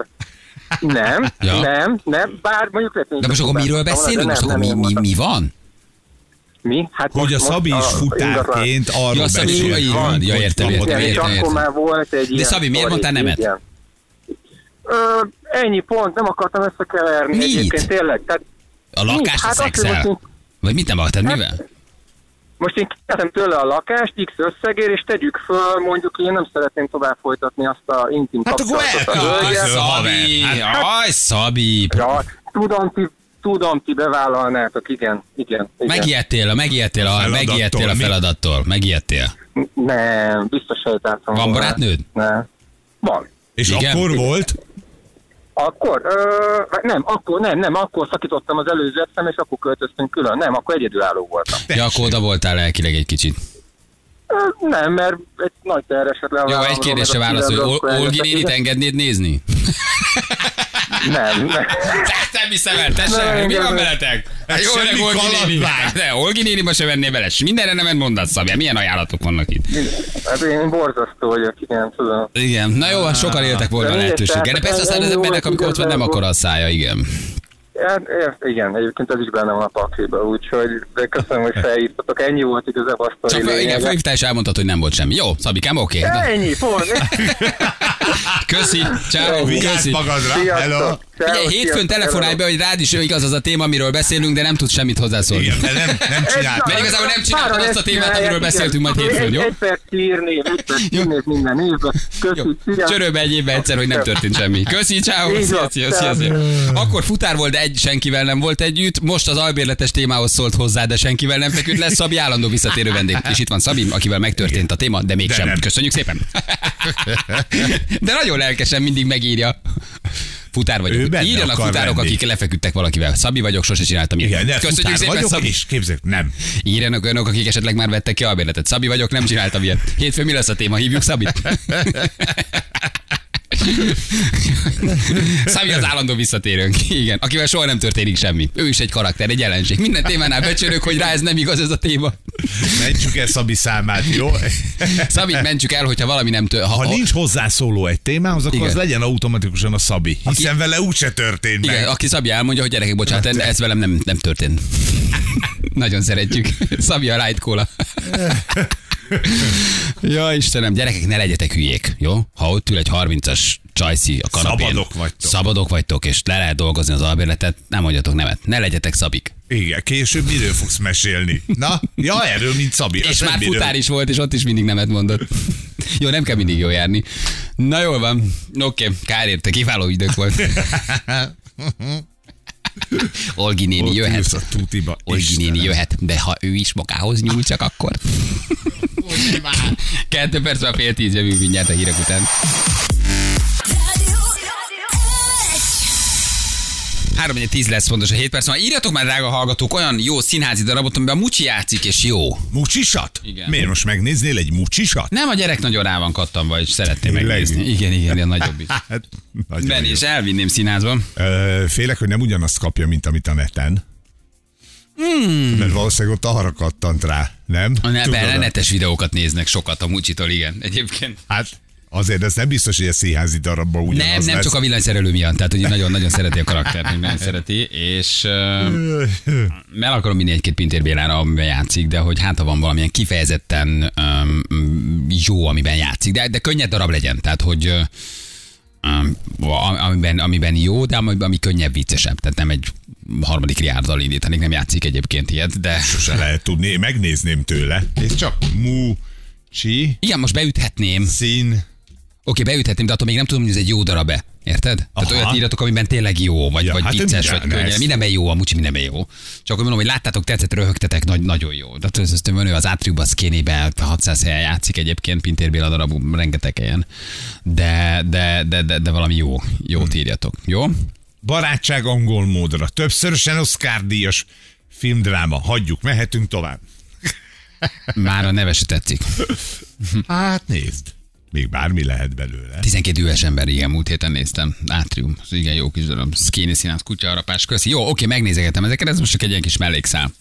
nem, Ja. nem, nem, bár mondjuk lehet, hogy De most akkor miről beszélünk? Most akkor mi, mi, mi van? Mi? Hát Hogy a Szabi is a- futárként arról Ja, Szabi, beszél. így van. Ja, értem, hogy értem, és értem, akkor értem. már volt egy ilyen Szabi, miért mondtál nemet? igen. Ö, ennyi pont, nem akartam összekeverni Mit? egyébként tényleg. Tehát A lakást Hát a szexel? Vagy mit nem akartad, Hát, mivel? Most én kértem tőle a lakást X összegér, és tegyük föl, mondjuk én nem szeretném tovább folytatni azt a intim Hát akkor kapcsolatot. a hölgyel. Köszönöm, Szabi! Jaj, Szabi! Ja, tudom, ti, tudom, ti bevállalnátok, igen, igen. igen. Megijedtél, megijedtél a, Feladattól, megijedtél a mi? feladattól, megijedtél. Nem, biztos sejtáltam. Van barátnőd? Nem. Van. És Igen? akkor volt? Akkor, ö, nem, akkor nem, nem, akkor szakítottam az előző eszem, és akkor költöztünk külön. Nem, akkor egyedülálló voltam. Ja, akkor oda voltál lelkileg egy kicsit. Ö, nem, mert egy nagy terheset le. Jó, egy kérdésre válasz, hogy Ol- Olgi nénit engednéd nézni? Nem, nem. Hiszem el, te sem, Nem, mi van veletek? Hát jó, semmi de Olgi néni, kalandvágy. de Olgi néniba se vennél bele, mindenre nem mondasz, Szabja, milyen ajánlatok vannak itt? Hát én borzasztó vagyok, igen, tudom. Igen, na jó, hát sokan éltek volna lehetőséggel. De persze aztán az embernek, amikor ott van, nem akar a szája, igen. Hát, igen, egyébként ez is benne van a pakliba, úgyhogy de köszönöm, hogy felhívtatok. Ennyi volt igazából a Csak sztori fel, igen, felhívtál és elmondtad, hogy nem volt semmi. Jó, Szabikám, oké. Okay. Ennyi, pont. Köszi, ciao, köszi. magadra. Sziasztok. Hello. Ugye hétfőn telefonálj be, hogy rád is igaz az a téma, amiről beszélünk, de nem tudsz semmit hozzászólni. Igen, nem, nem csinált. Mert igazából nem csináltad azt a témát, amiről beszéltünk majd hétfőn, jó? Egy perc írni, egy perc írni minden évben. Köszi, szia. csörölbe egy évben egyszer, hogy nem történt semmi. Köszi, ciao, szia, szia, szia, szia. Akkor futár volt, de egy senkivel nem volt együtt, most az albérletes témához szólt hozzá, de senkivel nem feküdt lesz. Szabi állandó visszatérő vendég. És itt van Szabi, akivel megtörtént a téma, de mégsem. Köszönjük szépen. De nagyon lelkesen mindig megírja. Futár vagyok. Írjanak futárok, lenni. akik lefeküdtek valakivel. Szabi vagyok, sose csináltam ilyet. Igen, de Köszönjük futár szépen, vagyok, Szabi. és képzeld, nem. Írjanak olyanok, akik esetleg már vettek ki albérletet. Szabi vagyok, nem csináltam ilyet. Hétfőn mi lesz a téma? Hívjuk Szabit? Szabi az állandó visszatérőnk. Igen, akivel soha nem történik semmi. Ő is egy karakter, egy jelenség. Minden témánál becsörök, hogy rá ez nem igaz ez a téma. Mentsük el Szabi számát, jó? Szabit mentsük el, hogyha valami nem tör. Ha nincs hozzászóló egy témához, akkor Igen. az legyen automatikusan a Szabi. Hiszen vele úgyse történt Igen, meg. aki Szabi elmondja, hogy gyerekek, bocsánat, ez velem nem, nem történt. Nagyon szeretjük. Szabi a Light Cola. ja, Istenem, gyerekek, ne legyetek hülyék, jó? Ha ott ül egy 30-as csajszi a kanapén. Szabadok vagytok. Szabadok vagytok, és le lehet dolgozni az albérletet, nem mondjatok nemet. Ne legyetek szabik. Igen, később miről fogsz mesélni? Na, ja, erről, mint Szabi. És már miről. futár is volt, és ott is mindig nemet mondott. Jó, nem kell mindig jó járni. Na jól van. Oké, kár érte, kiváló idők volt. Olgi néni Ott jöhet. ülsz a tutiba. Olgi néni jöhet, de ha ő is magához nyúl, csak akkor. Kettő perc a fél tíz, jövünk mindjárt a hírek után. Három egy tíz lesz fontos a 7 perc. Szóval írjatok már, drága hallgatók, olyan jó színházi darabot, amiben a Mucsi játszik, és jó. Mucsisat? Igen. Miért most megnéznél egy mucsisat? Nem a gyerek nagyon rá van kattanva, és szeretné megnézni. Igen, igen, a nagyobb is. Hát, Ben és elvinném színházba. Ö, Félek, hogy nem ugyanazt kapja, mint amit a neten. Hmm. Mert valószínűleg ott arra kattant rá, nem? Ne, netes videókat néznek sokat a Mucsitól, igen. Egyébként. Hát azért ez nem biztos, hogy a színházi darabban ugyanaz Nem, nem lesz. csak a villanyszerelő miatt, tehát hogy nagyon-nagyon szereti a karaktert, nagyon szereti, és uh, el akarom vinni egy-két Pintér Bélára, amiben játszik, de hogy hát ha van valamilyen kifejezetten um, jó, amiben játszik, de, de könnyed darab legyen, tehát hogy uh, amiben, amiben jó, de ami, ami könnyebb, viccesebb, tehát nem egy harmadik riárdal indítanék, nem játszik egyébként ilyet, de Se lehet tudni, megnézném tőle. És csak mu, csi, igen, most beüthetném, szín. Oké, beüthetném, de attól még nem tudom, hogy ez egy jó darab-e. Érted? Tehát Aha. olyat írjatok, amiben tényleg jó, vagy, Ja, vagy hát vicces, vagy lesz. Mindenben jó, a mucsi mindenben jó. Csak hogy mondom, hogy láttátok, tetszett, röhögtetek, nagy, nagyon jó. De ez, ez ő az átriumban, szkénébe, 600 helyen játszik egyébként, Pintér Béla darabú, rengeteg helyen. De, de, de, de, de valami jó, jót írjatok. Jó? Barátság angol módra. Többszörösen Oscar díjas filmdráma. Hagyjuk, mehetünk tovább. Már a neve se tetszik. Hát nézd. Még bármi lehet belőle. 12 üves ember, igen, múlt héten néztem. Átrium, igen jó kis darab. Szkéni színház, kutyaharapás, köszi. Jó, oké, megnézegetem ezeket, ez most csak egy ilyen kis mellékszál.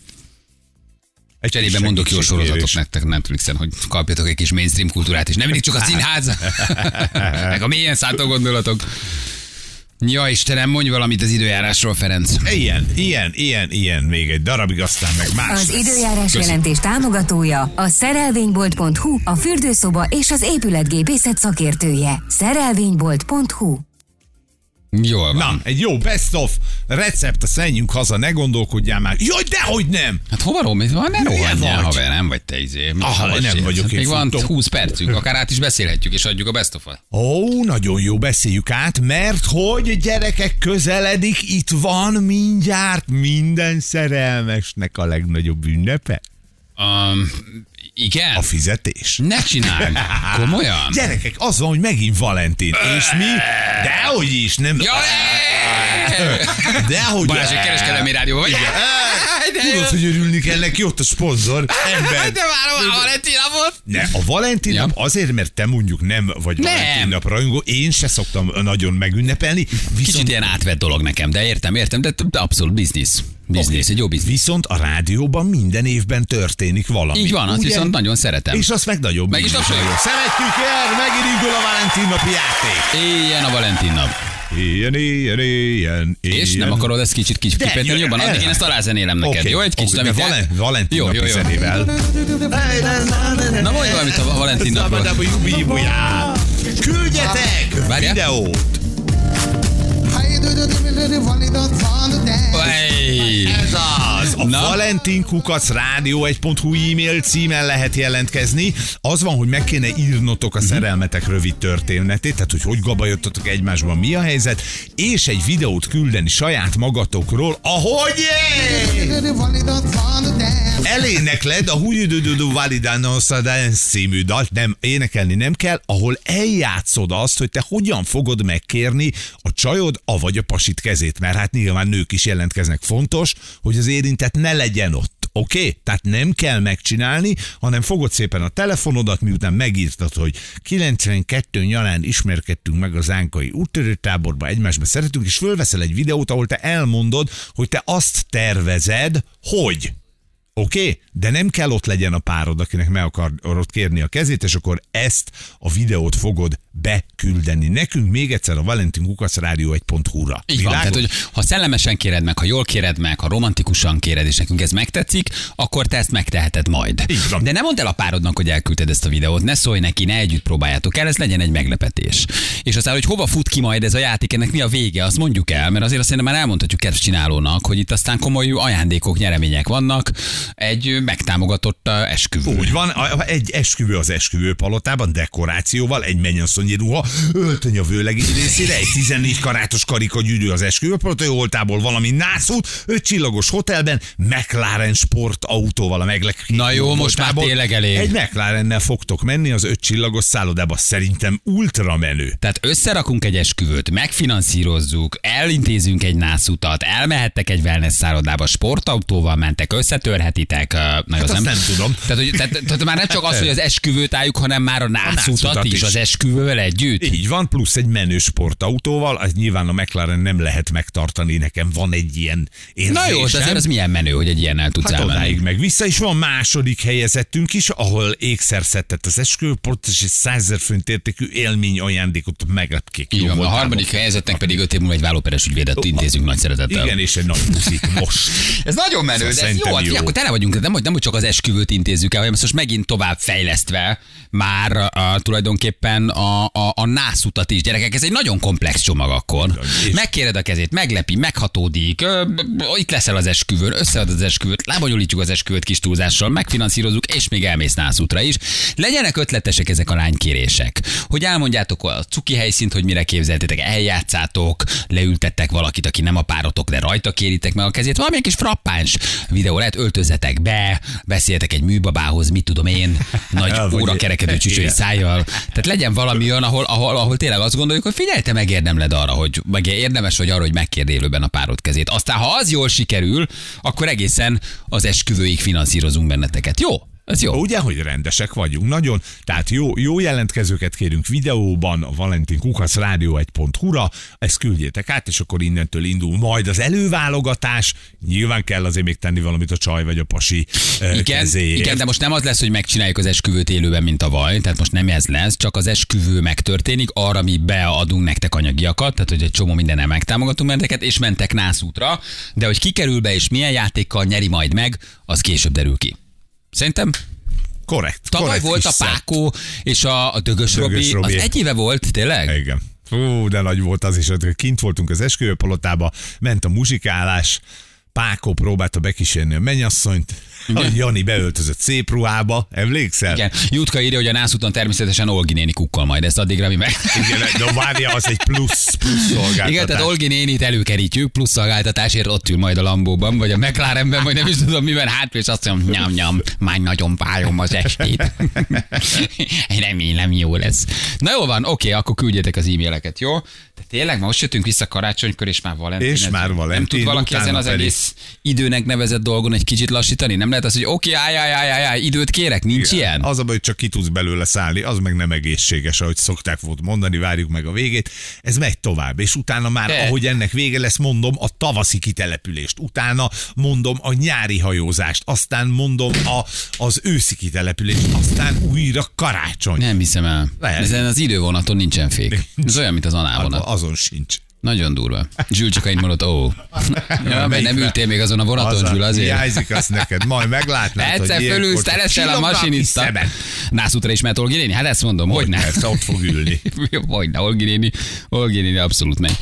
Egy Cserébe mondok jó sorozatot nektek Netflixen, hogy kapjatok egy kis mainstream kultúrát, és nem mindig csak a színház, meg a mélyen szálltó gondolatok. Ja Istenem, mondj valamit az időjárásról, Ferenc. Ilyen, ilyen, ilyen, ilyen. Még egy darabig, aztán meg más Az lesz. időjárás Köszi. jelentés támogatója a szerelvénybolt.hu, a fürdőszoba és az épületgépészet szakértője. Szerelvénybolt.hu Jól van. Na, egy jó best of recept, azt menjünk haza, ne gondolkodjál már. Jaj, dehogy nem! Hát hova? Van, ne rohanjál, haver, nem vagy te izé. Aha, nem sérsz? vagyok, Hát én Még van futok. 20 percünk, akár át is beszélhetjük, és adjuk a best of Ó, nagyon jó, beszéljük át, mert hogy gyerekek közeledik, itt van mindjárt minden szerelmesnek a legnagyobb ünnepe. um, Igen? A fizetés. Ne csináld! Komolyan? Gyerekek, az van, hogy megint Valentin. És mi? Dehogy is, nem. Ja, Dehogy. Balázs, egy kereskedelmi rádió vagy? Jó. Tudod, hogy örülni kell neki, ott a szponzor. Ember. De várom a Valentin napot! Ne, a Valentin nap azért, mert te mondjuk nem vagy Nem. Valentin nap rajongó, én se szoktam nagyon megünnepelni, Kicsit viszont, ilyen átvett dolog nekem, de értem, értem, de de abszolút biznisz. Biznisz, egy jó biznisz. viszont a rádióban minden évben történik valami. Így van, azt ugye? viszont nagyon szeretem. És azt meg nagyobb. Meg is tapsoljuk. Szeretjük el, megint indul a Valentin napi játék. Éljen a Valentin nap. Ilyen, ilyen, ilyen, És nem akarod ezt kicsit kicsit jöjjön jobban? Addig én ezt alázenélem neked, Oké, jó? Egy kicsit, oké, amit Valen- Valentin Jó, jó, jó. zenével. Na mondj valamit a Valentin napról. Küldjetek Várjál. videót! Ez az! A Na? Valentin Kukac Rádió 1.hu e-mail címen lehet jelentkezni. Az van, hogy meg kéne írnotok a szerelmetek rövid történetét, tehát hogy hogy gabajottatok egymásban, mi a helyzet, és egy videót küldeni saját magatokról, ahogy elénekled a Hujudududu Validano Dance című dalt, nem, énekelni nem kell, ahol eljátszod azt, hogy te hogyan fogod megkérni a csajod, avagy a pasit kezét, mert hát nyilván nők is jelentkeznek. Fontos, hogy az érintett ne legyen ott. Oké? Okay? Tehát nem kell megcsinálni, hanem fogod szépen a telefonodat, miután megírtad, hogy 92 nyarán ismerkedtünk meg az ánkai úttörőtáborba, egymásba szeretünk, és fölveszel egy videót, ahol te elmondod, hogy te azt tervezed, hogy Oké? Okay? De nem kell ott legyen a párod, akinek meg akarod kérni a kezét, és akkor ezt a videót fogod beküldeni. Nekünk még egyszer a Valentin Kukac Rádió 1.hu-ra. Így van, tehát, hogy ha szellemesen kéred meg, ha jól kéred meg, ha romantikusan kéred, és nekünk ez megtetszik, akkor te ezt megteheted majd. Így van. De nem mondd el a párodnak, hogy elküldted ezt a videót, ne szólj neki, ne együtt próbáljátok el, ez legyen egy meglepetés. És aztán, hogy hova fut ki majd ez a játék, ennek mi a vége, azt mondjuk el, mert azért azt már elmondhatjuk kedvcsinálónak, hogy itt aztán komoly ajándékok, nyeremények vannak, egy megtámogatott uh, esküvő. Úgy van, egy esküvő az esküvő palotában, dekorációval, egy mennyasszonyi ruha, öltöny a vőlegény részére, egy 14 karátos karika gyűrű az esküvő palotai oltából, valami nászút, öt csillagos hotelben, McLaren sportautóval a meglek. Na jó, most már tényleg elég. Egy McLarennel fogtok menni az öt csillagos szállodába, szerintem ultra menő. Tehát összerakunk egy esküvőt, megfinanszírozzuk, elintézünk egy nászutat, elmehettek egy wellness szállodába, sportautóval mentek, összetörhetitek. Ö, Na, hát az azt nem tudom. Tehát, hogy, tehát, tehát, már nem csak az, hogy az esküvőt álljuk, hanem már a nászutat is, is. az esküvővel együtt. Így van, plusz egy menő sportautóval, az nyilván a McLaren nem lehet megtartani, nekem van egy ilyen érzésem. Na jó, de azért az milyen menő, hogy egy ilyennel tudsz Hát elmenni. odáig meg vissza, és van második helyezettünk is, ahol ékszerszettet az esküvőport, és egy 100 ezer értékű élmény ajándékot meglepkék. Van, a harmadik helyezettnek pedig öt év múlva egy vállóperes ügyvédet intézünk nagy szeretettel. Igen, és egy nagy most. Ez nagyon menő, de ez jó, hát, jó. akkor tele vagyunk, nem, hogy nem hogy csak az esküvőt intézzük el, hanem most megint tovább fejlesztve már uh, tulajdonképpen a, a, a nászutat is. Gyerekek, ez egy nagyon komplex csomag akkor. Megkéred a kezét, meglepi, meghatódik, ö, itt leszel az esküvőn, összead az esküvőt, lebonyolítjuk az esküvőt kis túlzással, megfinanszírozzuk, és még elmész nászútra is. Legyenek ötletesek ezek a lánykérések, hogy elmondjátok a cuki helyszínt, hogy mire képzeltétek, eljátszátok, leültettek valakit, aki nem a párotok, de rajta kéritek meg a kezét, valamilyen kis frappáns videó lehet, öltözetek be, beszéltek egy műbabához, mit tudom én, nagy óra kerekedő csücsői szájjal. Tehát legyen valami olyan, ahol, ahol, ahol tényleg azt gondoljuk, hogy figyelj, te megérdemled arra, hogy meg érdemes vagy arra, hogy megkérd élőben a párod kezét. Aztán, ha az jól sikerül, akkor egészen az esküvőig finanszírozunk benneteket. Jó? Ez jó. Ugye, hogy rendesek vagyunk, nagyon. Tehát jó, jó jelentkezőket kérünk videóban, a Valentin Kukac Rádió 1.hu-ra, ezt küldjétek át, és akkor innentől indul majd az előválogatás. Nyilván kell azért még tenni valamit a csaj vagy a pasi Igen, kezéért. igen, de most nem az lesz, hogy megcsináljuk az esküvőt élőben, mint a vaj, tehát most nem ez lesz, csak az esküvő megtörténik, arra mi beadunk nektek anyagiakat, tehát hogy egy csomó mindennel megtámogatunk benneteket, és mentek nászútra, de hogy ki kerül be és milyen játékkal nyeri majd meg, az később derül ki. Szerintem Korrekt. tavaly korrekt volt a. Pákó és a, a Dögös, Dögös Robi, Robi. az egy éve volt, tényleg? Igen. Fú, de nagy volt az is, hogy kint voltunk az esküvőpalotába, ment a muzsikálás, Pákó próbálta bekísérni a mennyasszonyt, a Jani beöltözött szép ruhába, emlékszel? Igen. Jutka írja, hogy a nászúton természetesen Olgi néni kukkal majd, ezt addigra mi meg. Igen, de várja, az egy plusz, plusz szolgáltatás. Igen, tehát Olgi nénit előkerítjük, plusz szolgáltatásért ott ül majd a Lambóban, vagy a McLarenben, vagy nem is tudom miben, hát és azt mondom, nyam, nyam, már nagyon várom az estét. Remélem jó lesz. Na jó van, oké, akkor küldjetek az e-maileket, jó? De tényleg, most jöttünk vissza karácsonykor, és már Valentin. És már Nem Valentin, tud valaki ezen az pedig- egész időnek nevezett dolgon egy kicsit lassítani? Nem lehet az, hogy oké, áj, áj, áj, áj, áj, időt kérek, nincs Igen. ilyen? Az a baj, hogy csak ki tudsz belőle szállni, az meg nem egészséges, ahogy szokták volt mondani, várjuk meg a végét. Ez megy tovább, és utána már, De. ahogy ennek vége lesz, mondom a tavaszi kitelepülést, utána mondom a nyári hajózást, aztán mondom a, az őszi kitelepülést, aztán újra karácsony. Nem hiszem el. Lehet. Ezen az idővonaton nincsen fék. Ez olyan, mint az análvonat. Azon sincs. Nagyon durva. Zsül csak annyit mondott, ó. Ja, mert nem ültél még azon a vonaton, Zsül, azért. Hiányzik azt neked, majd meglátnád, Egyszer hogy fölülsz, teresel a masinista. Nászútra is mehet Olgi néni? Hát ezt mondom, hogy ne. Persze, ott fog ülni. Hogyne, Olgi néni, Olgi néni abszolút megy.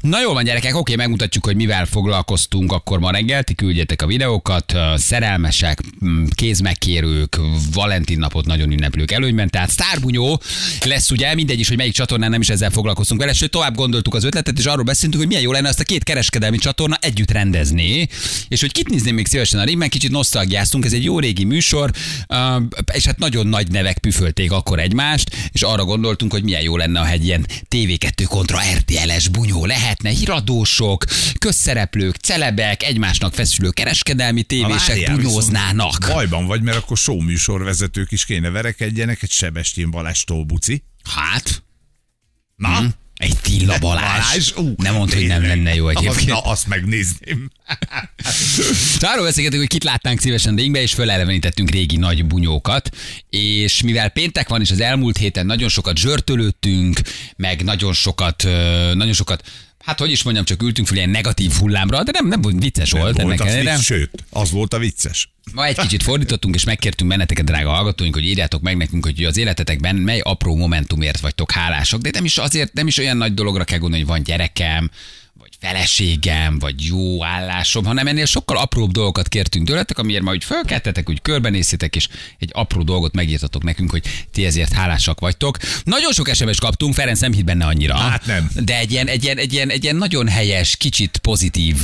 Na jó van, gyerekek, oké, megmutatjuk, hogy mivel foglalkoztunk akkor ma reggel. Ti küldjetek a videókat, szerelmesek, mm, kézmegkérők, Valentin napot nagyon ünneplők előnyben. Tehát sztárbunyó lesz ugye, mindegy is, hogy melyik csatornán nem is ezzel foglalkoztunk vele, sőt tovább gondoltuk az ötletet, és arról beszéltünk, hogy milyen jó lenne ezt a két kereskedelmi csatorna együtt rendezni, és hogy kit nézném még szívesen a ringben, kicsit nosztalgiáztunk, ez egy jó régi műsor, és hát nagyon nagy nevek püfölték akkor egymást, és arra gondoltunk, hogy milyen jó lenne, ha egy ilyen TV2 kontra RTL-es bunyó lehetne, híradósok, közszereplők, celebek, egymásnak feszülő kereskedelmi tévések Várjál, bunyóznának. Bajban vagy, mert akkor show műsorvezetők is kéne verekedjenek, egy Sebestyén Balázs Tóbuci. Hát, Na, Hm? Egy Tilla Balázs. Nem mondd, hogy nem lenne jó egyébként. na, azt megnézném. Arról beszélgetünk, hogy kit látnánk szívesen ringbe, és fölelevenítettünk régi nagy bunyókat, és mivel péntek van, és az elmúlt héten nagyon sokat zsörtölődtünk, meg nagyon sokat, nagyon sokat Hát hogy is mondjam, csak ültünk fel ilyen negatív hullámra, de nem, nem volt vicces volt, volt ennek ellenére. sőt, az volt a vicces. Ma egy kicsit fordítottunk, és megkértünk benneteket, drága hallgatóink, hogy írjátok meg nekünk, hogy az életetekben mely apró momentumért vagytok hálások, de nem is azért, nem is olyan nagy dologra kell gondolni, hogy van gyerekem, feleségem, vagy jó állásom, hanem ennél sokkal apróbb dolgokat kértünk tőletek, amiért ma úgy fölkeltetek, úgy körbenéztétek, és egy apró dolgot megírtatok nekünk, hogy ti ezért hálásak vagytok. Nagyon sok SMS kaptunk, Ferenc nem hitt benne annyira. Hát nem. De egy ilyen, egy ilyen, egy ilyen, egy ilyen nagyon helyes, kicsit pozitív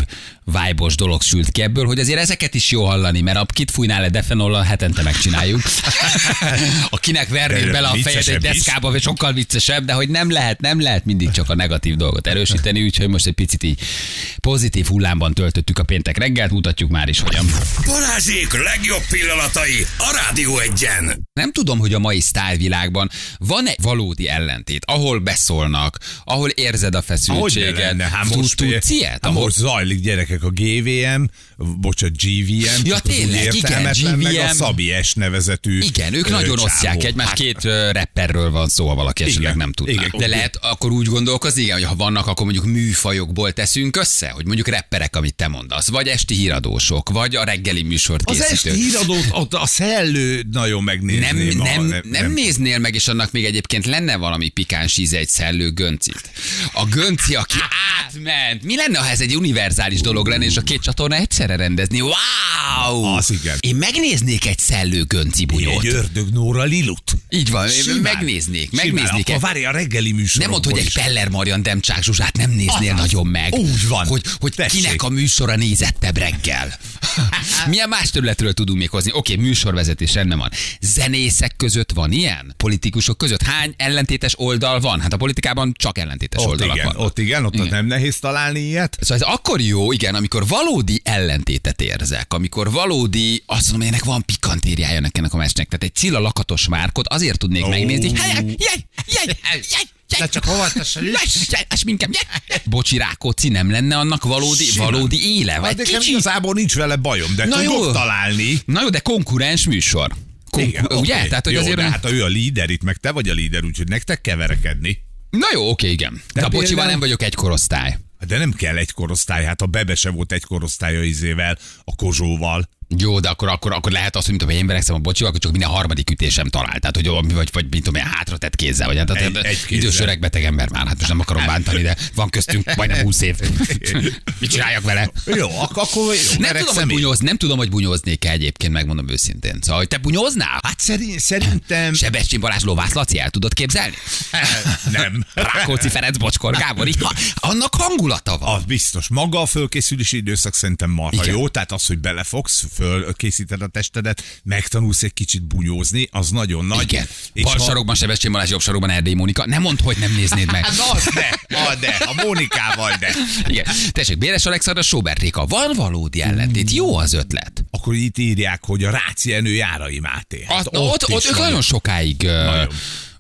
vibe dolog sült ki ebből, hogy azért ezeket is jó hallani, mert a kit fújnál le defenollal, hetente megcsináljuk. Akinek vernék bele a fejet egy deszkába, vagy sokkal viccesebb, de hogy nem lehet, nem lehet mindig csak a negatív dolgot erősíteni, úgyhogy most egy picit így pozitív hullámban töltöttük a péntek reggelt, mutatjuk már is hogyan. Balázsék legjobb pillanatai a Rádió egyen. Nem tudom, hogy a mai sztárvilágban van-e valódi ellentét, ahol beszólnak, ahol érzed a Ahogy feszültséget. lenne, hát most, Tudsz ilyet? hát Ahol most zajlik gyerekek a GVM, bocsánat, GVM, Ja, az tényleg, igen, értelmetlen, meg a GVM. Szabi S nevezetű Igen, ők nagyon csávó. osztják egymást, Hát, két rapperről van szó, ha valaki esetleg nem tudná. igen. De lehet akkor úgy gondolkozni, igen, hogy ha vannak, akkor mondjuk műfajokból teszünk össze, hogy mondjuk rapperek, amit te mondasz, vagy esti híradósok, vagy a reggeli műsort Az készítők. esti híradót, ott a szellő nagyon nem, megnézném. nem, a, nem, néznél meg, és annak még egyébként lenne valami pikáns íze egy szellő göncit. A gönci, aki átment. Mi lenne, ha ez egy univerzális dolog lenne, és a két csatorna egyszerre rendezni? Wow! Az igen. Én megnéznék egy szellő gönci bunyót. Egy ördög Nóra Lilut. Így van, Simán. megnéznék, Simán. megnéznék. Akkor várj a reggeli műsorokból Nem mondd, hogy egy. Peller Marian Demcsák Zsuzsát nem néznél Az. nagyon meg. Úgy van. Hogy, hogy Tessék. kinek a műsora nézettebb reggel. Milyen más területről tudunk még hozni? Oké, műsorvezetés rendben van. Zenészek között van ilyen? Politikusok között hány ellentétes oldal van? Hát a politikában csak ellentétes Ott oldalak igen, vannak. ott igen, ott Igen. nem nehéz találni ilyet. Szóval ez akkor jó, igen, amikor valódi ellentétet érzek, amikor valódi, azt mondom, ennek van pikantériája ennek a meccsnek. Tehát egy Cilla lakatos márkot azért tudnék Ó. megnézni. Jaj, jaj, jaj, jaj, De csak óvatosan és minkem. Bocsi, Rákóczi, nem lenne annak valódi, Simán. valódi éle? Hát Vagy nekem kicsi? igazából nincs vele bajom, de Na tudok jó. találni. Na jó, de konkurens műsor. Kon- Igen, ugye? oké. Tehát, hogy jó, azért... de hát ő a líder, itt meg te vagy a líder, úgyhogy nektek kell verekedni. Na jó, oké, igen. De, De a bocsival nem vagyok egy korosztály. De nem kell egy korosztály, hát a Bebe se volt egy korosztálya izével, a Kozsóval. Jó, de akkor, akkor, akkor lehet az, hogy mint tudom, én verekszem a bocsival, akkor csak minden harmadik ütésem talál. Tehát, hogy vagy, vagy, vagy mint tudom, én hátra tett kézzel. Vagy, hát, Egy- hát, egy kézzel. idős öreg beteg ember már, hát most nem akarom bántani, de van köztünk majdnem 20 év. Mit csináljak vele? Jó, ak- akkor jó, Nem tudom, hogy bunyoz, nem tudom, hogy bunyóznék -e egyébként, megmondom őszintén. Szóval, hogy te bunyoznál? Hát szerint, szerintem... Sebestyén Balázs Lovász Laci, el tudod képzelni? nem. Rákóczi Ferenc Bocskor Gábor, ja, annak hangulata van. Az biztos. Maga a fölkészülési időszak szerintem marha Igen. jó, tehát az, hogy belefogsz, fölkészíted a testedet, megtanulsz egy kicsit bunyózni, az nagyon nagy. Igen. És Bal ha- sarokban Sebestyén Balázs, jobb sarokban Erdély Mónika. Nem mondd, hogy nem néznéd meg. Hát az de, a de, a Mónikával de. Igen. Tessék, Béres Alexandra, Sobert Réka. Van valódi ellentét. Jó az ötlet. Akkor itt írják, hogy a Ráci Enő Járai Máté. Hát ott, ott, ott ők nagyon- sokáig Nagyon.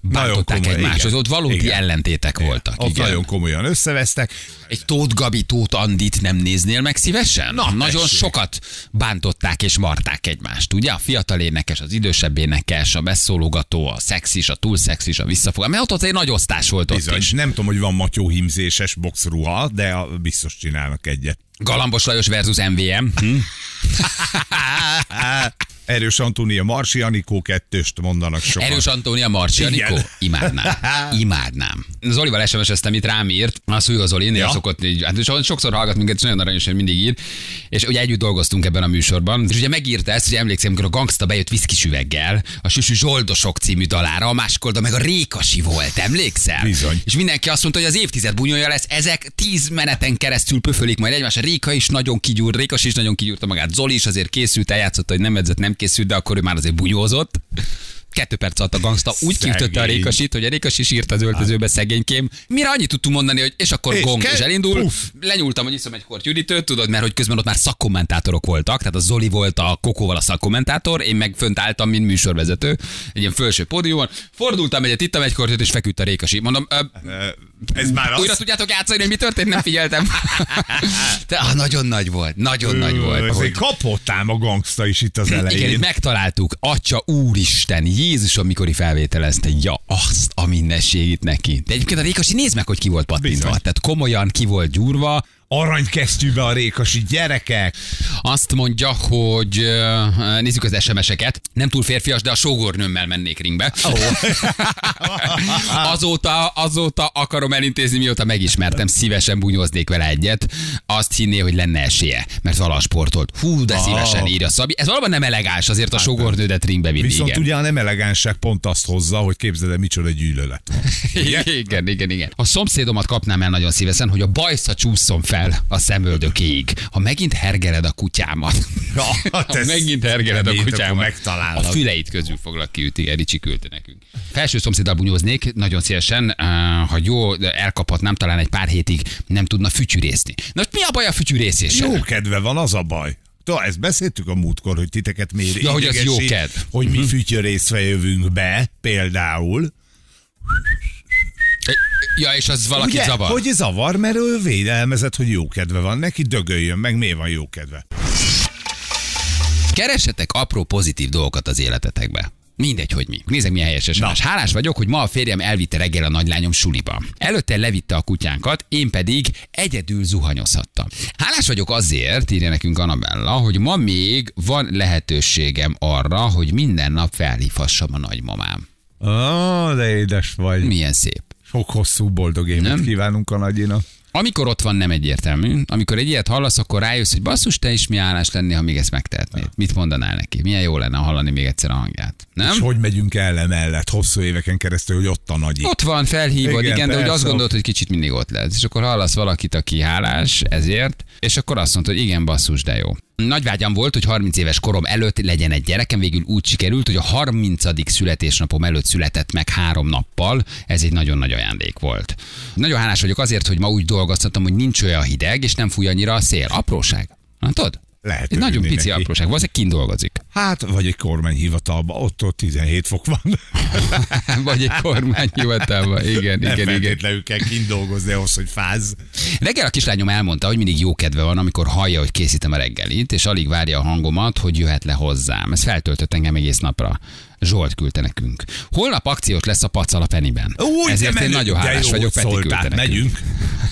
Bántották komoly, egymáshoz. Ott valódi Igen. ellentétek voltak. Ott igen. nagyon komolyan összevesztek. Egy Tóth Gabi, Tóth Andit nem néznél meg szívesen? Na, Nagyon tessék. sokat bántották és marták egymást, ugye? A fiatal énekes, az idősebb énekes, a beszólogató, a szexis, a túl szexis, a visszafogás. Mert ott, ott egy nagy osztás volt ott Bizony. is. Nem tudom, hogy van matyó hímzéses boxruha, de a, biztos csinálnak egyet. Galambos Lajos versus MVM. Hm? Erős Antónia Marsi Anikó kettőst mondanak sokan. Erős Antónia Igen. Anikó? Imádnám. Imádnám. Zolival SMS-eztem, itt rám írt, a Szújó Zoli, Ja. szokott így, hát so- sokszor hallgat minket, és nagyon aranyos, hogy mindig ír, és ugye együtt dolgoztunk ebben a műsorban, és ugye megírta ezt, hogy emlékszem, amikor a gangsta bejött viszkis üveggel, a Süsű Zsoldosok című dalára, a másik oldal meg a Rékasi volt, emlékszel? Bizony. És mindenki azt mondta, hogy az évtized bunyója lesz, ezek tíz meneten keresztül pöfölik majd egymás. A Réka is nagyon kigyúr, Rékas is nagyon kigyúrta magát, Zoli is azért készült, eljátszotta, hogy nem edzett, nem készült, de akkor ő már azért bunyózott. Kettő perc alatt a gangsta úgy kiütötte a Rékasit, hogy a Rékas is írt az öltözőbe szegénykém. Mire annyit tudtunk mondani, hogy és akkor És gong, ke- és elindul. Puff. Lenyúltam, hogy iszom egy kort üdítőt, tudod, mert hogy közben ott már szakkommentátorok voltak, tehát a Zoli volt a Kokóval a szakkommentátor, én meg fönt álltam, mint műsorvezető, egy ilyen felső pódiumon. Fordultam egyet, ittam egy kortyot, és feküdt a Rékasi. Mondom, ö, Ez már az. újra tudjátok játszani, hogy mi történt? Nem figyeltem. De ah, nagyon nagy volt, nagyon nagy volt. Ez hogy- egy kapott ám a gangsta is itt az elején. igen, megtaláltuk. Atya úristen, Jézusom, mikor felvételezte, ja, azt a mindenségét neki. De egyébként a Rékasi, nézd meg, hogy ki volt pattintva. Bizony. Tehát komolyan ki volt gyúrva. Aranykesztyűbe a rékasi gyerekek. Azt mondja, hogy nézzük az SMS-eket. Nem túl férfias, de a sógornőmmel mennék ringbe. azóta, azóta akarom elintézni, mióta megismertem, szívesen bunyóznék vele egyet. Azt hinné, hogy lenne esélye, mert valaha sportolt. Hú, de szívesen írja Szabi. Ez valóban nem elegáns azért a sógornődet ringbe vinni. Viszont igen. ugye a nem elegánság pont azt hozza, hogy képzeld el, micsoda gyűlölet. Igen, igen, igen, igen. A szomszédomat kapnám el nagyon szívesen, hogy a bajsza csúszson fel a szemöldökéig. Ha megint hergeled a kutyámat. Ja, ha megint hergeled a kutyámat. akkor megtalállak. A füleit közül foglak ki, üti, Ricsi küldte nekünk. Felső szomszéddal bunyóznék, nagyon szívesen, uh, ha jó, elkaphatnám, talán egy pár hétig nem tudna fütyűrészni. Na most mi a baj a fütyűrészéssel? Jó kedve van, az a baj. Tudom, ezt beszéltük a múltkor, hogy titeket miért Ja, hogy az jó kedv. Hogy mi fütyörészve jövünk be, például. Ja, és az valaki Ugye, zavar. hogy zavar, mert ő védelmezett, hogy jó kedve van neki, dögöljön meg, miért van jó kedve. Keresetek apró pozitív dolgokat az életetekbe. Mindegy, hogy mi. Nézzek, milyen helyes SMS. Hálás vagyok, hogy ma a férjem elvitte reggel a nagylányom suliba. Előtte levitte a kutyánkat, én pedig egyedül zuhanyozhattam. Hálás vagyok azért, írja nekünk Anabella, hogy ma még van lehetőségem arra, hogy minden nap felhívhassam a nagymamám. Ó, de édes vagy. Milyen szép. Sok hosszú boldog évet Nem? kívánunk a nagyinak. Amikor ott van, nem egyértelmű. Amikor egy ilyet hallasz, akkor rájössz, hogy basszus, te is mi állás lennél, ha még ezt megtehetnéd. Mit mondanál neki? Milyen jó lenne hallani még egyszer a hangját. Nem? És hogy megyünk el emellett hosszú éveken keresztül, hogy ott a nagy. Ott van, felhívod, igen, Igen, de hogy azt gondolod, hogy kicsit mindig ott lesz. És akkor hallasz valakit, aki hálás ezért, és akkor azt mondod, hogy igen, basszus, de jó. Nagy vágyam volt, hogy 30 éves korom előtt legyen egy gyerekem, végül úgy sikerült, hogy a 30. születésnapom előtt született meg három nappal. Ez egy nagyon nagy ajándék volt. Nagyon hálás vagyok azért, hogy ma úgy dolgoztatom, hogy nincs olyan hideg, és nem fúj annyira a szél. Apróság. Látod? Lehet Egy nagyon pici neki. apróság. Valószínűleg kint dolgozik. Hát, vagy egy kormányhivatalban, ott, ott 17 fok van. Vagy egy kormányhivatalban. Igen, Nem igen, igen. kell kint dolgozni ahhoz, hogy fáz. Reggel a kislányom elmondta, hogy mindig jó kedve van, amikor hallja, hogy készítem a reggelit, és alig várja a hangomat, hogy jöhet le hozzám. Ez feltöltött engem egész napra. Zsolt küldte nekünk. Holnap akciós lesz a pacal a Peniben. Úgy, Ezért de én nagyon de hálás vagyok, Peti küldte. Megyünk.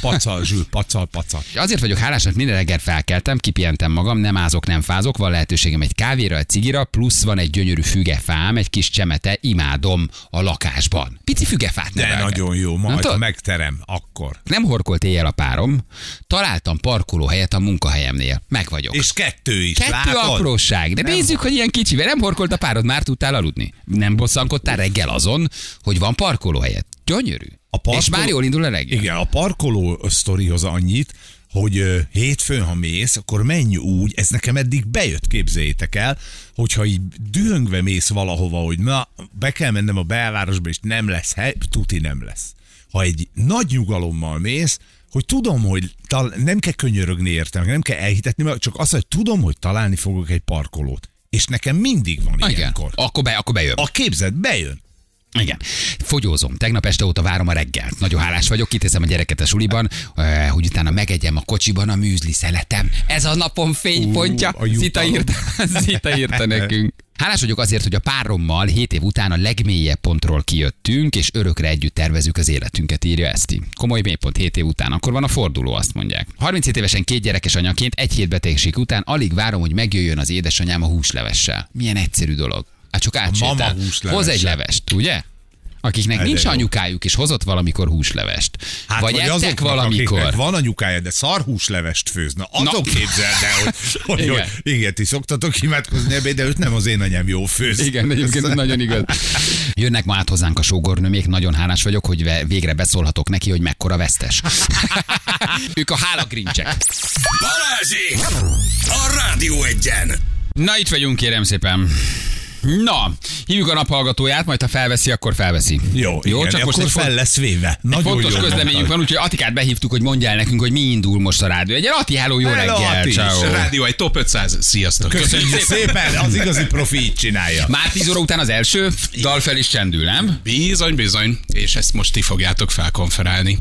Pacal, zsül, pacal, pacal. Azért vagyok hálás, mert minden reggel felkeltem, kipihentem magam, nem ázok, nem fázok, van lehetőségem egy kávéra, egy cigira, plusz van egy gyönyörű fügefám, egy kis csemete, imádom a lakásban. Pici fügefát De nevelek. nagyon jó, majd ha megterem, akkor. Nem horkolt éjjel a párom, találtam parkolóhelyet a munkahelyemnél. Meg vagyok. És kettő is, Kettő látod? apróság, de Nem nézzük, hogy ilyen kicsivel nem horkolt a párod, már tudtál aludni. Nem bosszankodtál reggel azon, hogy van parkolóhelyet. Gyönyörű. A parkoló- És már jól indul a reggel. Igen, a parkoló sztorihoz annyit, hogy hétfőn, ha mész, akkor menj úgy, ez nekem eddig bejött, képzeljétek el, hogyha így dühöngve mész valahova, hogy na, be kell mennem a belvárosba, és nem lesz hely, tuti nem lesz. Ha egy nagy nyugalommal mész, hogy tudom, hogy tal- nem kell könyörögni értem, nem kell elhitetni, csak azt, hogy tudom, hogy találni fogok egy parkolót. És nekem mindig van Igen, ilyenkor. akkor, be, akkor bejön. A képzet bejön. Igen. Fogyózom. Tegnap este óta várom a reggelt. Nagyon hálás vagyok, kiteszem a gyereket a suliban, eh, hogy utána megegyem a kocsiban a műzli szeletem. Ez a napom fénypontja. Jutalom. Zita írta, Zita írta nekünk. Hálás vagyok azért, hogy a párommal 7 év után a legmélyebb pontról kijöttünk, és örökre együtt tervezük az életünket, írja Eszti. Komoly mélypont 7 év után, akkor van a forduló, azt mondják. 37 évesen két gyerekes anyaként, egy hét betegség után alig várom, hogy megjöjjön az édesanyám a húslevessel. Milyen egyszerű dolog. Hát csak átsétál. Hoz egy levest, ugye? Akiknek De nincs anyukájuk, és hozott valamikor húslevest. Hát, vagy ettek azoknak, valamikor. Van anyukája, de szarhúslevest főz. Na, azok Na. képzeld el, hogy, hogy, Igen. hogy igen, ti szoktatok imádkozni ebbe, de őt nem az én anyám jó főz. Igen, egyébként nagyon igaz. Jönnek ma át hozzánk a sógornőmék, nagyon hálás vagyok, hogy végre beszólhatok neki, hogy mekkora vesztes. ők a hálagrincsek. Balázsi! A Rádió egyen! Na, itt vagyunk, kérem szépen. Na, hívjuk a naphallgatóját, majd ha felveszi, akkor felveszi. Jó, jó igen, csak most akkor egy font- fel lesz véve. egy Nagyon fontos jó közleményünk van, úgyhogy Atikát behívtuk, hogy mondja el nekünk, hogy mi indul most a rádió. Egy Ati, hello, jó Hello, reggel, Ati. ciao. Rádió egy top 500. Sziasztok. Köszönjük szépen, az igazi profi így csinálja. Már 10 óra után az első dal fel is csendül, nem? Bizony, bizony. És ezt most ti fogjátok felkonferálni.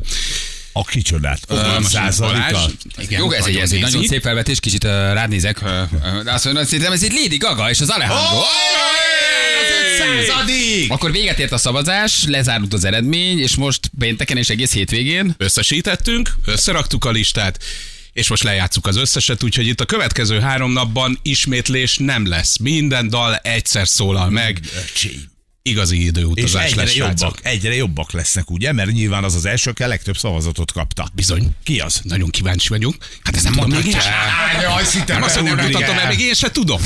A kicsodát. Ö, A most századika. Balázs, Igen, Jó, ez egy, ez egy nézi. nagyon szép felvetés, kicsit uh, rád nézek. Uh, uh, de azt mondom, szerintem ez egy Lady Gaga és az Alejandro. Századik! Akkor véget ért a szavazás, lezárult az eredmény, és most pénteken és egész hétvégén. Összesítettünk, összeraktuk a listát, és most lejátszuk az összeset, úgyhogy itt a következő három napban ismétlés nem lesz. Minden dal egyszer szólal meg. Öcsém. Igazi És időutazás egyre lesz, jobbak, srácok. egyre jobbak lesznek, ugye? Mert nyilván az az első, aki a legtöbb szavazatot kapta. Bizony. Ki az? Nagyon kíváncsi vagyunk. Hát ezt nem mondtam még én sem. Jaj, szinte Nem azt, hogy nem mutatom el. még én se tudom.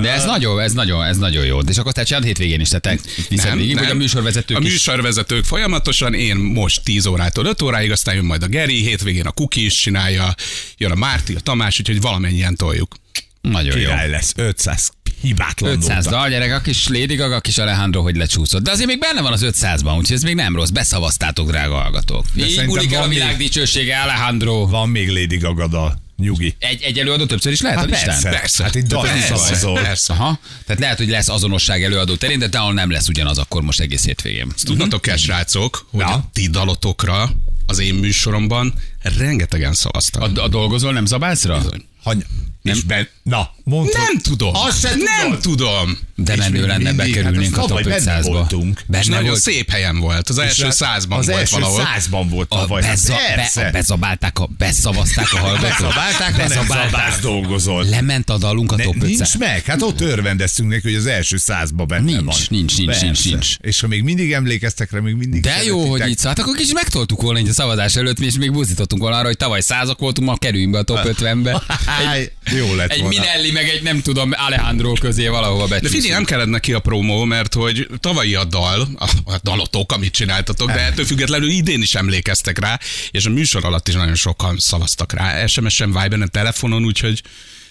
De ez nagyon, ez nagyon, ez nagyon jó. És akkor te csinálod hétvégén is, tehát viszed végig, vagy a műsorvezetők A is. műsorvezetők folyamatosan, én most 10 órától 5 óráig, aztán jön majd a Geri, hétvégén a Kuki is csinálja, jön a Márti, a Tamás, úgyhogy valamennyien toljuk. Nagyon jó. Király lesz. 500 hibátlan 500 dolga. dal, gyerek, a kis Lady Gaga, a kis Alejandro, hogy lecsúszott. De azért még benne van az 500-ban, úgyhogy ez még nem rossz. Beszavaztátok, drága hallgatók. Így szerintem múlik el a világ még- dicsősége, Alejandro. Van még Lady Gaga dal. Nyugi. Egy, egy előadó többször is lehet Hát a listán? persze. Persze. Hát itt Dani Persze. Persze. Aha. Tehát lehet, hogy lesz azonosság előadó terén, de talán nem lesz ugyanaz akkor most egész hétvégén. Tudnatok kell, srácok, hogy Na. a ti dalotokra az én műsoromban rengetegen szavaztak. A, a dolgozol nem zabálsz rá? Hany... Nem. És ben... Na, mondd. Nem tudom. Azt se Nem tudod. tudom. De És menő lenne, mindig, bekerülnénk hát a top tavaly benne 500-ba. voltunk. És Benne nagyon volt. szép helyen volt. Az első És százban az volt első valahol. százban volt A tavaly. Hát bezza, be, a bezabálták, a, beszavazták a hallgatók. Beszabálták, ha nem szabász dolgozol. Lement a dalunk a Ne, top 500. nincs meg, hát ott örvendeztünk neki, hogy az első százba benne Nincs, van. nincs, nincs, Persze. nincs, nincs. És ha még mindig emlékeztek rá, még mindig De jó, hogy itt szólt, akkor kicsit megtoltuk volna így a szavazás előtt, és még buzdítottunk volna arra, hogy tavaly százak voltunk, ma kerüljünk be a top 50-be. Háj, jó lett Egy. Minelli, meg egy nem tudom, Alejandro közé valahova becsúszunk. Nem kellett neki a promó, mert hogy tavalyi a dal, a, a dalotok, amit csináltatok, de ettől függetlenül idén is emlékeztek rá, és a műsor alatt is nagyon sokan szavaztak rá. SMS-en, Viberen, telefonon, úgyhogy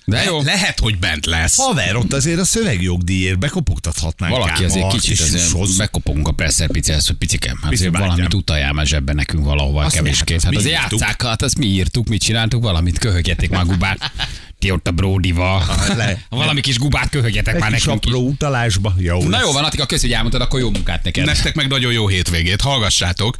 De jó. lehet, hogy bent lesz. Haver, ott azért a szövegjogdíjért bekopogtathatnánk Valaki azért kicsit azért bekopogunk a presszer picihez, hogy picikem. Hát azért valamit utaljál már zsebben nekünk valahova kevéskét. hát azért írtuk. játszák, hát azt mi írtuk, mit csináltuk, valamit köhögjetek már gubát. Ti ott a Bródival. le. Valami kis gubát köhögjetek már nekünk apró utalásba. Jó Na lesz. jó van, Attika, köszi, hogy elmondtad, akkor jó munkát neked. Nektek meg nagyon jó hétvégét, hallgassátok.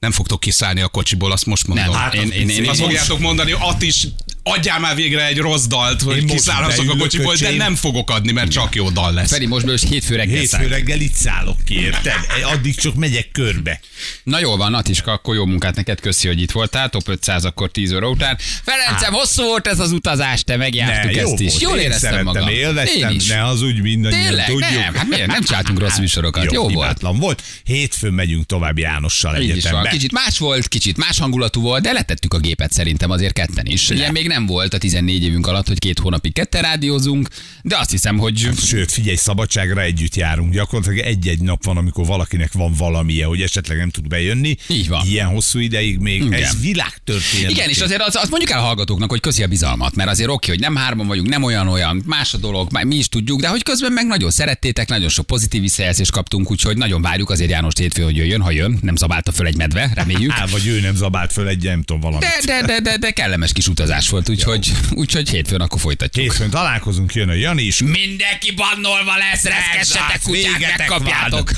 Nem fogtok kiszállni a kocsiból, azt most mondom. Nem, Hát, én, az én, én, biztos. én, azt én, fogjátok mondani, att is adjál már végre egy rossz dalt, hogy most kiszállhatok a kocsiból, de nem fogok adni, mert csak jó dal lesz. Feri, most belőle hétfő reggel Hétfő reggel itt szállok ki, érted? Addig csak megyek körbe. Na jól van, Atiska, akkor jó munkát neked, köszi, hogy itt voltál, top 500 akkor 10 óra után. Ferencem, hosszú volt ez az utazás, te megjártuk Ne, jó ezt is. volt. Jól Én éreztem magam. élveztem, Én is. ne az úgy mindannyian Tényleg, tudjuk. nem, hát miért? Nem csináltunk rossz műsorokat. Jó, volt. hibátlan volt. Hétfőn megyünk tovább Jánossal egyetembe. Kicsit más volt, kicsit más hangulatú volt, de letettük a gépet szerintem azért ketten is. Ilyen még nem volt a 14 évünk alatt, hogy két hónapig ketten rádiózunk, de azt hiszem, hogy Sőt, figyelj, szabadságra együtt járunk. Gyakorlatilag egy-egy nap van, amikor valakinek van valamilyen, hogy esetleg nem tud bejönni. Így van. Ilyen hosszú ideig még. Igen. Ez világtörténet. Igen, és azért azt, azt mondjuk el a hallgatóknak, hogy köszi a bizalmat, mert azért oké, hogy nem hárman vagyunk, nem olyan-olyan, más a dolog, mi is tudjuk, de hogy közben meg nagyon szerettétek, nagyon sok pozitív visszajelzést kaptunk, úgyhogy nagyon várjuk azért János hétfő, hogy jöjjön, ha jön, nem zabálta föl egy medve, reméljük. Á, vagy ő nem zabált föl egy, nem tudom, valamit. De, de, de, de, de kellemes kis utazás volt. Hát úgyhogy, úgyhogy hétfőn akkor folytatjuk. Hétfőn találkozunk, jön a Jani is. Mindenki bannolva lesz, reszkessetek kutyák, megkapjátok.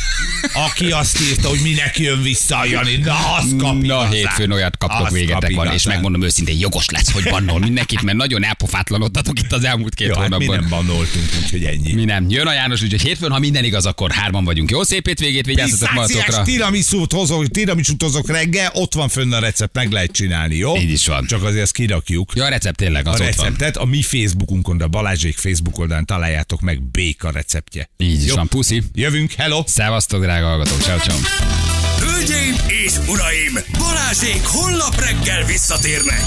Aki azt írta, hogy minek jön vissza a Jani, na az kap Na, hétfőn olyat kaptok, Az végetek van, és megmondom őszintén, jogos lesz, hogy bannol mindenkit, mert nagyon elpofátlanodtatok itt az elmúlt két Jó, hát mi hónapban. nem bannoltunk, úgyhogy ennyi. Mi nem. Jön a János, úgyhogy hétfőn, ha minden igaz, akkor hárman vagyunk. Jó szép hétvégét, vigyázzatok magatokra. tiramisút hozok, tiramisút hozok reggel, ott van fönn a recept, meg lehet csinálni, jó? Így is van. Csak azért ezt kirakjuk. Ja, a recept tényleg a az van. receptet a mi Facebookunkon, de a Balázsék Facebook oldalán találjátok meg béka receptje. Így is van. Puszi. Jövünk, hello! Szevasztok, drága hallgatók. Ciao, ciao. Hölgyeim és uraim, Balázsék holnap reggel visszatérnek.